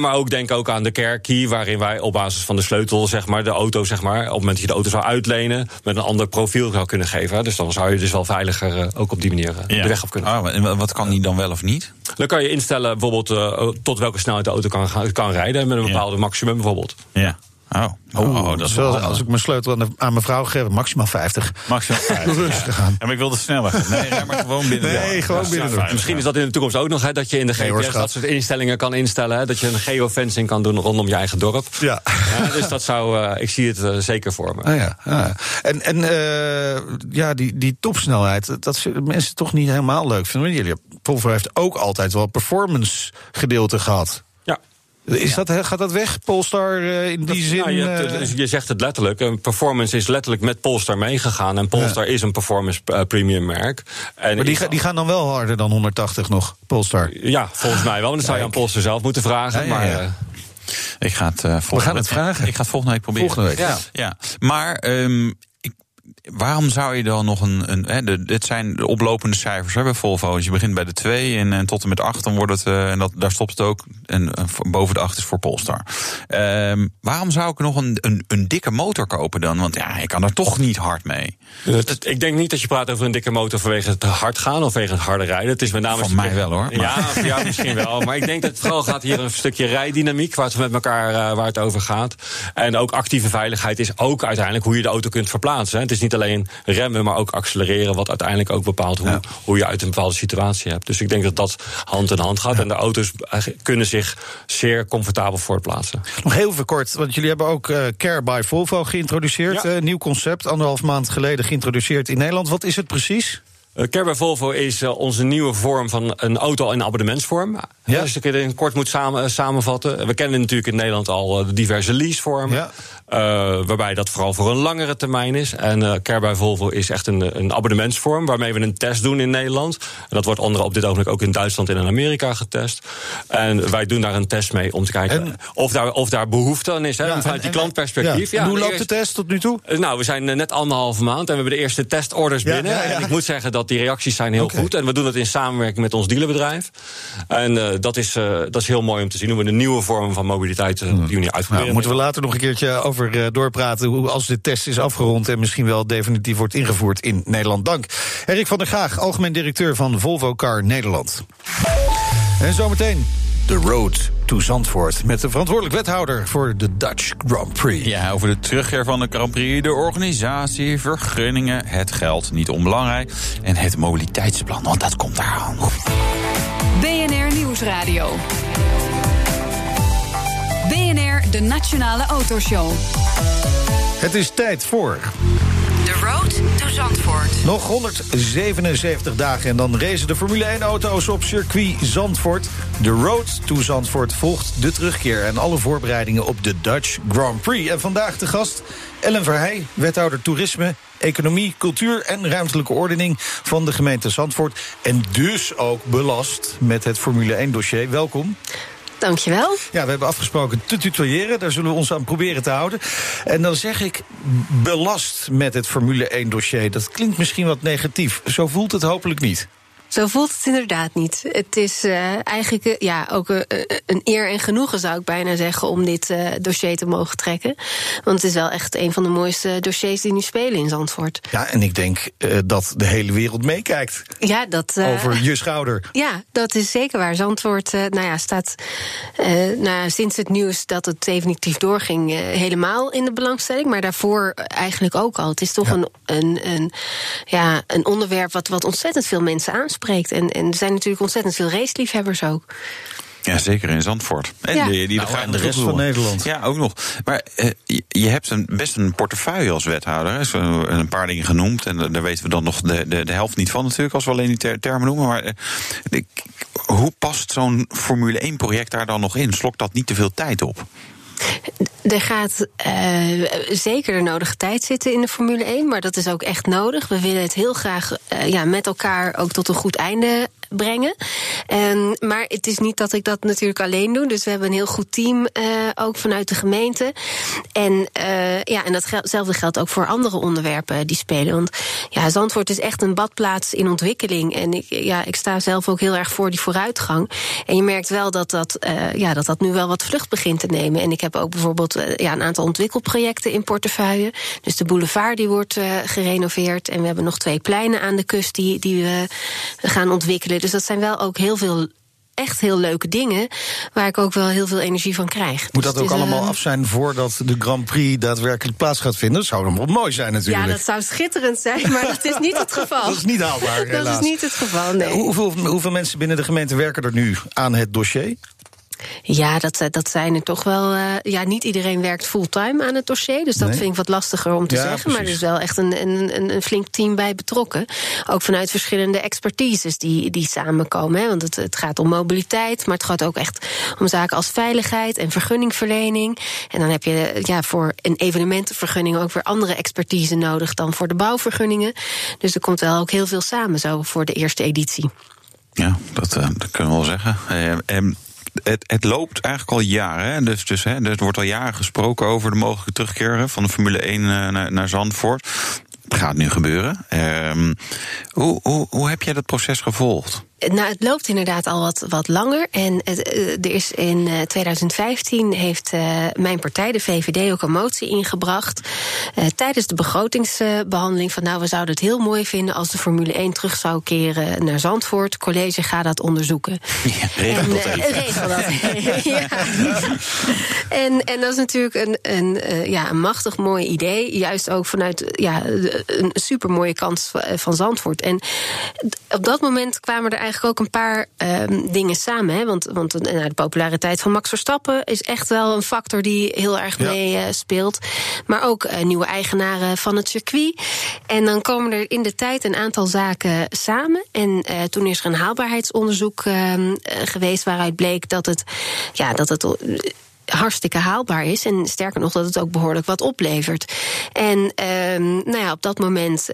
Maar ook denk ook aan de care key, waarin wij op basis van de sleutel, zeg maar, de auto, zeg maar, op het moment dat je de auto zou uitlenen, met een ander profiel zou kunnen geven. Hè. Dus dan zou je dus wel veiliger eh, ook op die manier eh, Ja. de weg op kunnen. Oh, en wat kan die dan wel of niet? Dan kan je instellen bijvoorbeeld eh, tot welke snelheid de auto kan, gaan- kan rijden. Met een bepaalde maximum bijvoorbeeld. Ja. Oh, oh, dat is wel als ik mijn sleutel aan, de- aan mijn vrouw geef, maximaal 50. Maximaal vijf. Rustig aan. Ja, maar ik wilde sneller. Nee, maar gewoon binnen. Nee, gewoon binnen door. En misschien is dat in de toekomst ook nog, hè, dat je in de GPS dat soort instellingen kan instellen. Hè, dat je een geofencing kan doen rondom je eigen dorp. Ja. Ja, dus dat zou, eh, ik zie het eh, zeker voor me. Ah ja, ah ja. En, en eh, ja, die, die topsnelheid, dat zullen mensen toch niet helemaal leuk vinden. Jullie, Volvo heeft ook altijd wel performance gedeelte gehad. Ja. Is dat, gaat dat weg, Polestar, eh, in die zin? Nou, je, hebt, eh, je zegt het letterlijk. Een performance is letterlijk met Polestar meegegaan. En Polestar is een performance eh, premium merk. En maar die, ga- die gaan dan wel harder dan 180 nog, Polestar. Ja, volgens mij wel. En dat zou je aan Polestar zelf moeten vragen. Ja, ja, ja. Maar, eh, Ik ga het, eh, volgende gaan het week- vragen. Ik ga het volgende week proberen. Volgende week, ja. ja. Maar ehm, waarom zou je dan nog een. een hè, de, dit zijn de oplopende cijfers hè, bij Volvo. Dus je begint bij de 2 en, en tot en met 8, dan wordt het. eh, en dat, daar stopt het ook. En voor- boven de 8 is voor Polestar. Ehm, waarom zou ik nog een, een, een dikke motor kopen dan? Want ja, ik kan er toch niet hard mee. het- ik denk niet dat je praat over een dikke motor vanwege het hard gaan of vanwege het harde rijden. Het is met name Van een mij wel, hoor. Ja, voor jou misschien wel. Maar ik denk dat het vooral gaat hier een stukje rijdynamiek, waar het met elkaar eh, waar het over gaat. En ook actieve veiligheid is ook uiteindelijk hoe je de auto kunt verplaatsen. hè. Is niet alleen remmen, maar ook accelereren, wat uiteindelijk ook bepaalt hoe, hoe je uit een bepaalde situatie hebt. Dus ik denk dat dat hand in hand gaat. En de auto's kunnen zich zeer comfortabel voortplaatsen. Nog heel veel kort, want jullie hebben ook eh, Care by Volvo geïntroduceerd. Ja. eh, nieuw concept, anderhalf maand geleden geïntroduceerd in Nederland. Wat is het precies? Uh, Care by Volvo is eh, onze nieuwe vorm van een auto in abonnementsvorm. Ja. Als ik het in kort moet samen, eh, samenvatten. We kennen natuurlijk in Nederland al eh, de diverse leasevormen. Ja. eh, waarbij dat vooral voor een langere termijn is. En eh Care by Volvo is echt een, een abonnementsvorm waarmee we een test doen in Nederland. En dat wordt onder op dit ogenblik ook in Duitsland en in Amerika getest. En wij doen daar een test mee om te kijken En- of, daar, of daar behoefte aan is. Hè, Ja, vanuit en- die klantperspectief. Ja. En hoe loopt de test tot nu toe? eh, Nou, we zijn eh, net anderhalve maand en we hebben de eerste testorders binnen. En ik moet zeggen dat dat die reacties zijn heel goed. En we doen het in samenwerking met ons dealerbedrijf. En eh, dat, is, eh, dat is heel mooi om te zien hoe we de nieuwe vormen van mobiliteit eh, op die manier uitproberen. Nou, moeten we later nog een keertje over doorpraten... hoe als de test is afgerond en misschien wel definitief wordt ingevoerd in Nederland. Dank. Erik van der Graag, algemeen directeur van Volvo Car Nederland. En zometeen de road to Zandvoort... met de verantwoordelijk wethouder voor de Dutch Grand Prix. Ja, over de terugkeer van de Grand Prix, de organisatie, vergunningen, het geld, niet onbelangrijk. En het mobiliteitsplan, want dat komt eraan. BNR Nieuwsradio. BNR, de Nationale Autoshow. Het is tijd voor The Road to Zandvoort. nog 177 dagen... en dan racen de Formule 1-auto's op circuit Zandvoort. De road to Zandvoort volgt de terugkeer... en alle voorbereidingen op de Dutch Grand Prix. En vandaag de gast Ellen Verheij, wethouder toerisme... economie, cultuur en ruimtelijke ordening van de gemeente Zandvoort. En dus ook belast met het Formule 1-dossier. Welkom. Dankjewel. Ja, we hebben afgesproken te tutoyeren. Daar zullen we ons aan proberen te houden. En dan zeg ik belast met het Formule 1-dossier. Dat klinkt misschien wat negatief. Zo voelt het hopelijk niet. Zo voelt het inderdaad niet. Het is eh, eigenlijk eh, ja, ook eh, een eer en genoegen, zou ik bijna zeggen, om dit dossier te mogen trekken. Want het is wel echt een van de mooiste dossiers die nu spelen in Zandvoort. Ja, en ik denk dat de hele wereld meekijkt Ja, dat. over je schouder. Ja, dat is zeker waar. Zandvoort nou ja, staat nou sinds het nieuws dat het definitief doorging... helemaal in de belangstelling. Maar daarvoor eigenlijk ook al. Het is toch Ja. een, een, een, ja, een onderwerp wat, wat ontzettend veel mensen aanspreekt. En, en er zijn natuurlijk ontzettend veel raceliefhebbers ook. Ja, zeker in Zandvoort. En Ja. die, die Nou, gaan en de er rest van. Nederland. Ja, ook nog. Maar eh, je, hebt een, best een portefeuille als wethouder. hè. Zo, een paar dingen genoemd. En daar weten we dan nog de, de, de helft niet van natuurlijk... als we alleen die ter- termen noemen. Maar eh, ik- hoe past zo'n Formule 1-project daar dan nog in? Slokt dat niet te veel tijd op? Er gaat eh, zeker de nodige tijd zitten in de Formule 1, maar dat is ook echt nodig. We willen het heel graag eh, ja, met elkaar ook tot een goed einde brengen. En, maar het is niet dat ik dat natuurlijk alleen doe. Dus we hebben een heel goed team eh, ook vanuit de gemeente. En, eh, ja, en datzelfde geldt ook voor andere onderwerpen die spelen. Want ja, Zandvoort is echt een badplaats in ontwikkeling. En ik, ja, ik sta zelf ook heel erg voor die vooruitgang. En je merkt wel dat dat, eh, ja, dat, dat nu wel wat vlucht begint te nemen. En ik heb ook bijvoorbeeld ja, een aantal ontwikkelprojecten in portefeuille. Dus de boulevard die wordt gerenoveerd. En we hebben nog twee pleinen aan de kust die, die we gaan ontwikkelen. Dus dat zijn wel ook heel veel echt heel leuke dingen. Waar ik ook wel heel veel energie van krijg. Moet Dus dat ook het is, allemaal eh, af zijn voordat de Grand Prix daadwerkelijk plaats gaat vinden? Dat zou dan wel mooi zijn natuurlijk. Ja, dat zou schitterend zijn, maar dat is niet het geval. Dat is niet haalbaar, Dat helaas. is niet het geval, nee. Hoeveel, hoeveel mensen binnen de gemeente werken er nu aan het dossier? Ja, dat, eh, dat zijn er toch wel. eh, ja, niet iedereen werkt fulltime aan het dossier. Dus dat Nee. vind ik wat lastiger om te Ja, zeggen. Maar er is wel echt een, een, een, flink team bij betrokken. Ook vanuit verschillende expertises die, die samenkomen. Hè. Want het, het gaat om mobiliteit, maar het gaat ook echt om zaken als veiligheid en vergunningverlening. En dan heb je ja, voor een evenementenvergunning ook weer andere expertise nodig dan voor de bouwvergunningen. Dus er komt wel ook heel veel samen zo voor de eerste editie. Ja, dat, eh, dat kunnen we wel zeggen. Eh, en het, het loopt eigenlijk al jaren. Hè? Dus, dus, hè, er wordt al jaren gesproken over de mogelijke terugkeer van de Formule 1 eh, naar, naar Zandvoort. Het gaat nu gebeuren. Ehm, hoe, hoe, hoe heb jij dat proces gevolgd? Nou, het loopt inderdaad al wat, wat langer. En het, eh, er is in eh, 2015 heeft eh, mijn partij, de VVD, ook een motie ingebracht. eh, tijdens de begrotingsbehandeling. Van nou, we zouden het heel mooi vinden als de Formule 1 terug zou keren naar Zandvoort. College, ga dat onderzoeken. regel en, dat eh, even. regel dat. ja. en, en dat is natuurlijk een, een, eh, ja, een machtig mooi idee. Juist ook vanuit eh, ja, een supermooie kans van- eh, van Zandvoort. En op dat moment kwamen er eigenlijk ook een paar ehm, dingen samen. Hè? Want, want eh, nou, de populariteit van Max Verstappen is echt wel een factor die heel erg Ja. mee eh, speelt. Maar ook eh, nieuwe eigenaren van het circuit. En dan komen er in de tijd een aantal zaken samen. En toen is er een haalbaarheidsonderzoek ehm, eh, geweest waaruit bleek dat het, ja, dat het hartstikke haalbaar is. En sterker nog, dat het ook behoorlijk wat oplevert. En ehm, nou ja, op dat moment.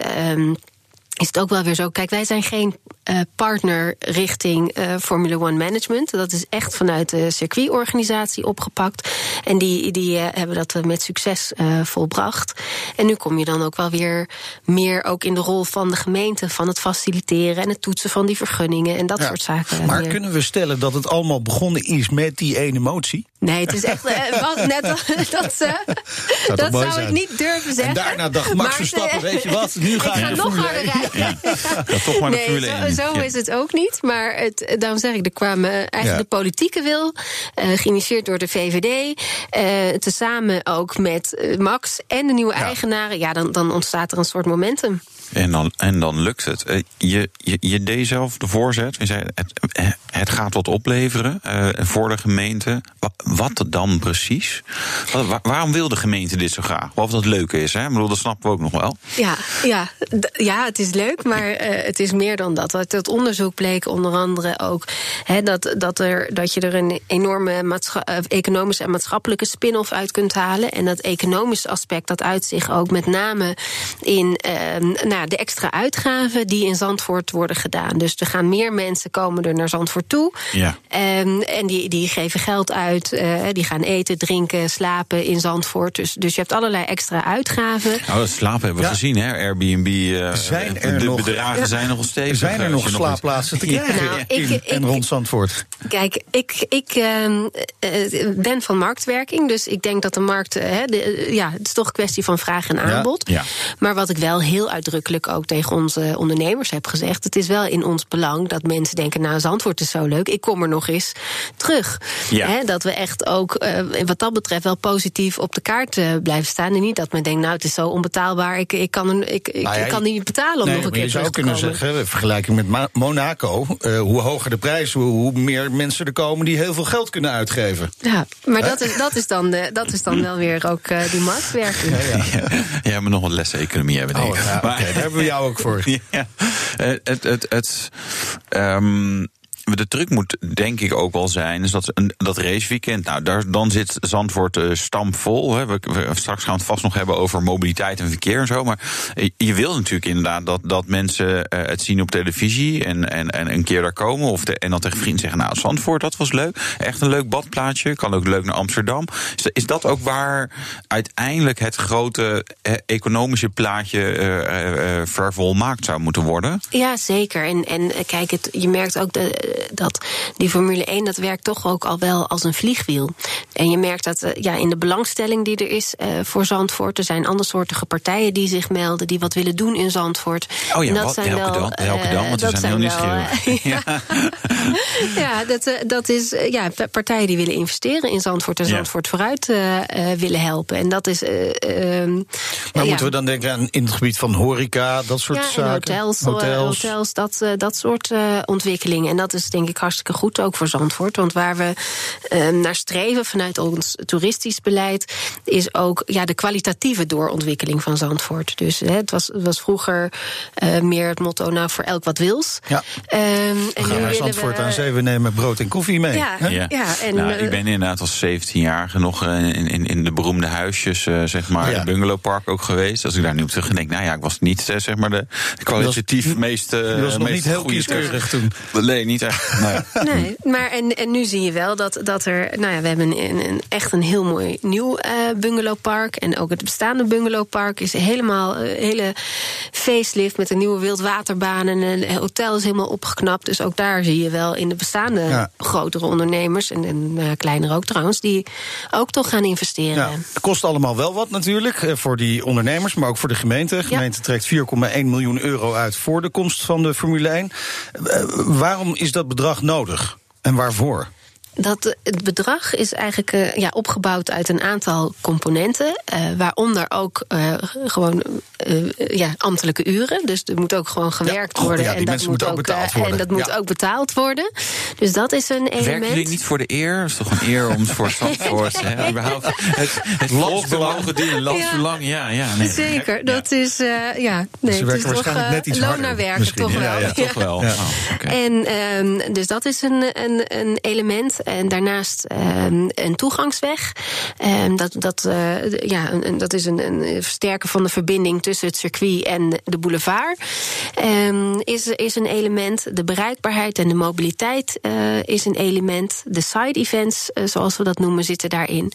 Is het ook wel weer zo. Kijk, wij zijn geen uh, partner richting uh, Formula One Management. Dat is echt vanuit de circuitorganisatie opgepakt. En die, die uh, hebben dat met succes volbracht. En nu kom je dan ook wel weer meer ook in de rol van de gemeente, van het faciliteren en het toetsen van die vergunningen en dat Ja. soort zaken. Maar kunnen we stellen dat het allemaal begonnen is met die ene motie? Nee, het is echt. eh, wat, net, dat eh, toch dat zou ik niet durven zeggen. En daarna dacht Max Maar, Verstappen, eh, weet je wat, nu ga ik ik ga de nog Formule harder 1. rijden. Ja, toch maar de nee, zo, 1. zo Ja. is het ook niet. Maar het, daarom zeg ik, er kwamen eigenlijk Ja. de politieke wil, eh, geïnitieerd door de VVD, eh, tezamen ook met eh, Max en de nieuwe eigenaren. Ja, dan, dan ontstaat er een soort momentum. En dan, en dan lukt het. Eh, Je, je, je deed zelf de voorzet. Je zei, het, eh, het gaat wat opleveren eh, voor de gemeente. Wa- Wat dan precies? Wa- wa- waarom wil de gemeente dit zo graag? Of dat leuk is, hè? Ik bedoel, dat snappen we ook nog wel. Ja, ja, ja, het is leuk, maar het is meer dan dat. Uit het onderzoek bleek onder andere ook hè, dat, dat, er, dat je er een enorme economische en maatschappelijke spin-off uit kunt halen. En dat economische aspect dat uit zich ook met name in eh, nou, de extra uitgaven die in Zandvoort worden gedaan. Dus er gaan meer mensen komen er naar Zandvoort toe. Ja. Ehm, en die, die geven geld uit, eh, die gaan eten, drinken, slapen in Zandvoort. Dus, dus je hebt allerlei extra uitgaven. Nou, dat slapen hebben we Ja. gezien, hè? Airbnb. eh, Zijn er de nog- bedragen zijn nog stevig. Zijn er nog slaapplaatsen te krijgen Nou, ik- in ik- en rond Zandvoort? Kijk, ik, ik ehm, eh, ben van marktwerking, dus ik denk dat de markt. hè, de, ja, het is toch een kwestie van vraag en aanbod. Ja. Maar wat ik wel heel uitdrukkelijk ook tegen onze ondernemers heb gezegd: het is wel in ons belang dat mensen denken: Nou, Zandvoort is zo leuk, ik kom er nog eens terug. Ja. Hè, dat we echt ook eh, wat dat betreft wel positief op de kaart eh, blijven staan. En niet dat men denkt: Nou, het is zo onbetaalbaar, ik, ik, kan, er, ik, ik, Nou ja, ik kan die niet betalen om Nee, nog een maar keer je zou terug kunnen zeggen, in vergelijking met Monaco, eh, hoe hoger de prijs, hoe, hoe meer mensen er komen die heel veel geld kunnen uitgeven. Ja, maar dat is, dat, is dan, de, dat is dan wel weer ook eh, die marktwerking. Ja, ja, maar nog wat lessen economie hebben, denk Oh, ik. ja, Maar- hebben we jou ook voor. Ja, Eh, het, het, het, ehm, de truc moet denk ik ook wel zijn, is dat dat raceweekend, nou, daar, dan zit Zandvoort eh, stampvol. Hè. We, straks gaan we het vast nog hebben over mobiliteit en verkeer en zo. Maar je wil natuurlijk inderdaad dat, dat mensen eh, het zien op televisie en, en, en een keer daar komen. Of en dan tegen vrienden zeggen, nou, Zandvoort, dat was leuk. Echt een leuk badplaatsje, kan ook leuk naar Amsterdam. Is, dat- is dat ook waar uiteindelijk het grote eh, economische plaatje vervolmaakt zou moeten worden? Ja, zeker. En, en kijk, je merkt ook de, dat die Formule 1, dat werkt toch ook al wel als een vliegwiel. En je merkt dat eh, ja, in de belangstelling die er is eh, voor Zandvoort, er zijn andersoortige partijen die zich melden, die wat willen doen in Zandvoort. Oh ja, En dat wat- zijn wel, dan? Welke dan? eh, Want we dat zijn heel nieuwsgierig. ja, ja, dat, dat is ja, pa- partijen die willen investeren in Zandvoort en Ja. Zandvoort vooruit willen helpen. En dat is. eh, ehm, Maar moeten we dan denken aan in het gebied van horeca, dat soort ja, zaken? hotels, hotels. hotels dat, dat soort eh, ontwikkelingen. En dat is denk ik hartstikke goed ook voor Zandvoort. Want waar we eh, naar streven vanuit ons toeristisch beleid... is ook ja, de kwalitatieve doorontwikkeling van Zandvoort. Dus hè, het, was, het was vroeger eh, meer het motto... nou, voor elk wat wils. Ja. Ehm, en We nu gaan naar Zandvoort we, aan zee, we nemen brood en koffie mee. Ja, hè? ja. en, nou, eh, ik ben inderdaad als 17-jarige nog eh, in, in, in de beroemde huisjes, eh, zeg maar, ja. in bungalowpark ook geweest. Als ik daar nu op terug denk, nou ja, ik was niet, zeg maar, de kwalitatief meest. eh, was nog meest niet heel goede kieskeurig toen. Nee, niet ja. Nee, maar en, en nu zie je wel dat, dat er. Nou ja, we hebben een, een, echt een heel mooi nieuw eh bungalowpark. En ook het bestaande bungalowpark is helemaal een hele facelift met een nieuwe wildwaterbaan. En een hotel is helemaal opgeknapt. Dus ook daar zie je wel in de bestaande Ja. grotere ondernemers. En, en uh, kleinere ook trouwens, die ook toch gaan investeren. Ja, het kost allemaal wel wat natuurlijk eh, voor die ondernemers, maar ook voor de gemeente. De gemeente trekt 4,1 miljoen euro uit voor de komst van de Formule 1. Eh, waarom is dat bedrag nodig en waarvoor? Dat, het bedrag is eigenlijk uh, ja, opgebouwd uit een aantal componenten. Uh, waaronder ook uh, gewoon ja, ambtelijke uren. Dus er moet ook gewoon gewerkt ja, oh, worden. Ja, en dat moet ook betaald worden. En dat moet ja. ook betaald worden. Dus dat is een element. Werken jullie niet voor de eer? Dat is toch een eer om voor Zandvoort? Überhaupt het, het volksbelang dienen, landsbelang, ja, ja. Nee. Zeker, dat is, ja, nee, Ze het is waarschijnlijk toch net iets loon harder, naar werken, misschien. toch Ja, wel. Ja, toch wel. Oh, okay. En um, dus dat is een, een, een element. En daarnaast ehm, een toegangsweg. Ehm, dat, dat, uh, ja, dat is een, een versterken van de verbinding tussen het circuit en de boulevard. Um, is, is een element. De bereikbaarheid en de mobiliteit uh, is een element. De side events, uh, zoals we dat noemen, zitten daarin.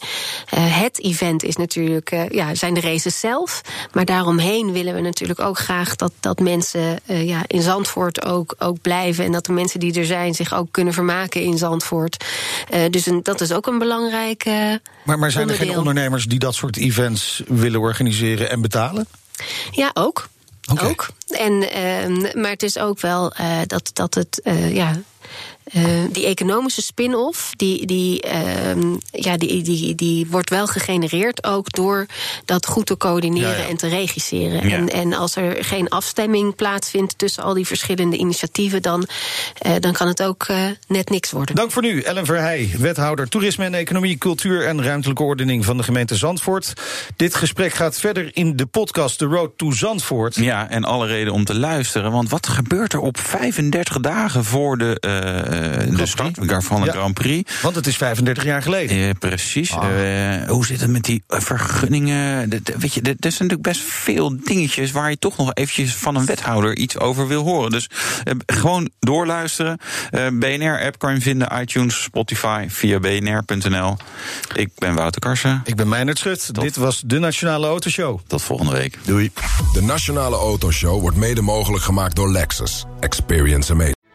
het event is natuurlijk, ja, zijn de races zelf. Maar daaromheen willen we natuurlijk ook graag dat, dat mensen ja, in Zandvoort ook, ook blijven. En dat de mensen die er zijn zich ook kunnen vermaken in Zandvoort. Dus een, dat is ook een belangrijke. Maar, maar zijn er geen ondernemers die dat soort events willen organiseren en betalen? Ja, ook. Okay. Ook. En, uh, maar het is ook wel uh, dat, dat het. Uh, ja, uh, die economische spin-off, die, die, uh, ja, die, die, die wordt wel gegenereerd ook door dat goed te coördineren ja, ja. en te regisseren. Ja. En, en als er geen afstemming plaatsvindt tussen al die verschillende initiatieven, dan, uh, dan kan het ook net niks worden. Dank voor nu, Ellen Verheij, wethouder toerisme en economie, cultuur en ruimtelijke ordening van de gemeente Zandvoort. Dit gesprek gaat verder in de podcast The Road to Zandvoort. Ja, en alle reden om te luisteren, want wat gebeurt er op 35 dagen voor de uh, de start van de ja. Grand Prix. Want het is 35 jaar geleden. Ja, precies. Ah. Uh, hoe zit het met die vergunningen? De, de, weet je, er zijn natuurlijk best veel dingetjes waar je toch nog eventjes van een wethouder iets over wil horen. Dus uh, gewoon doorluisteren. BNR-app kan je vinden, iTunes, Spotify, via bnr.nl. Ik ben Wouter Karsen. Ik ben Meijnerd Schut. Dit was de Nationale Autoshow. Tot volgende week. Doei. De Nationale Autoshow wordt mede mogelijk gemaakt door Lexus. Experience amazing.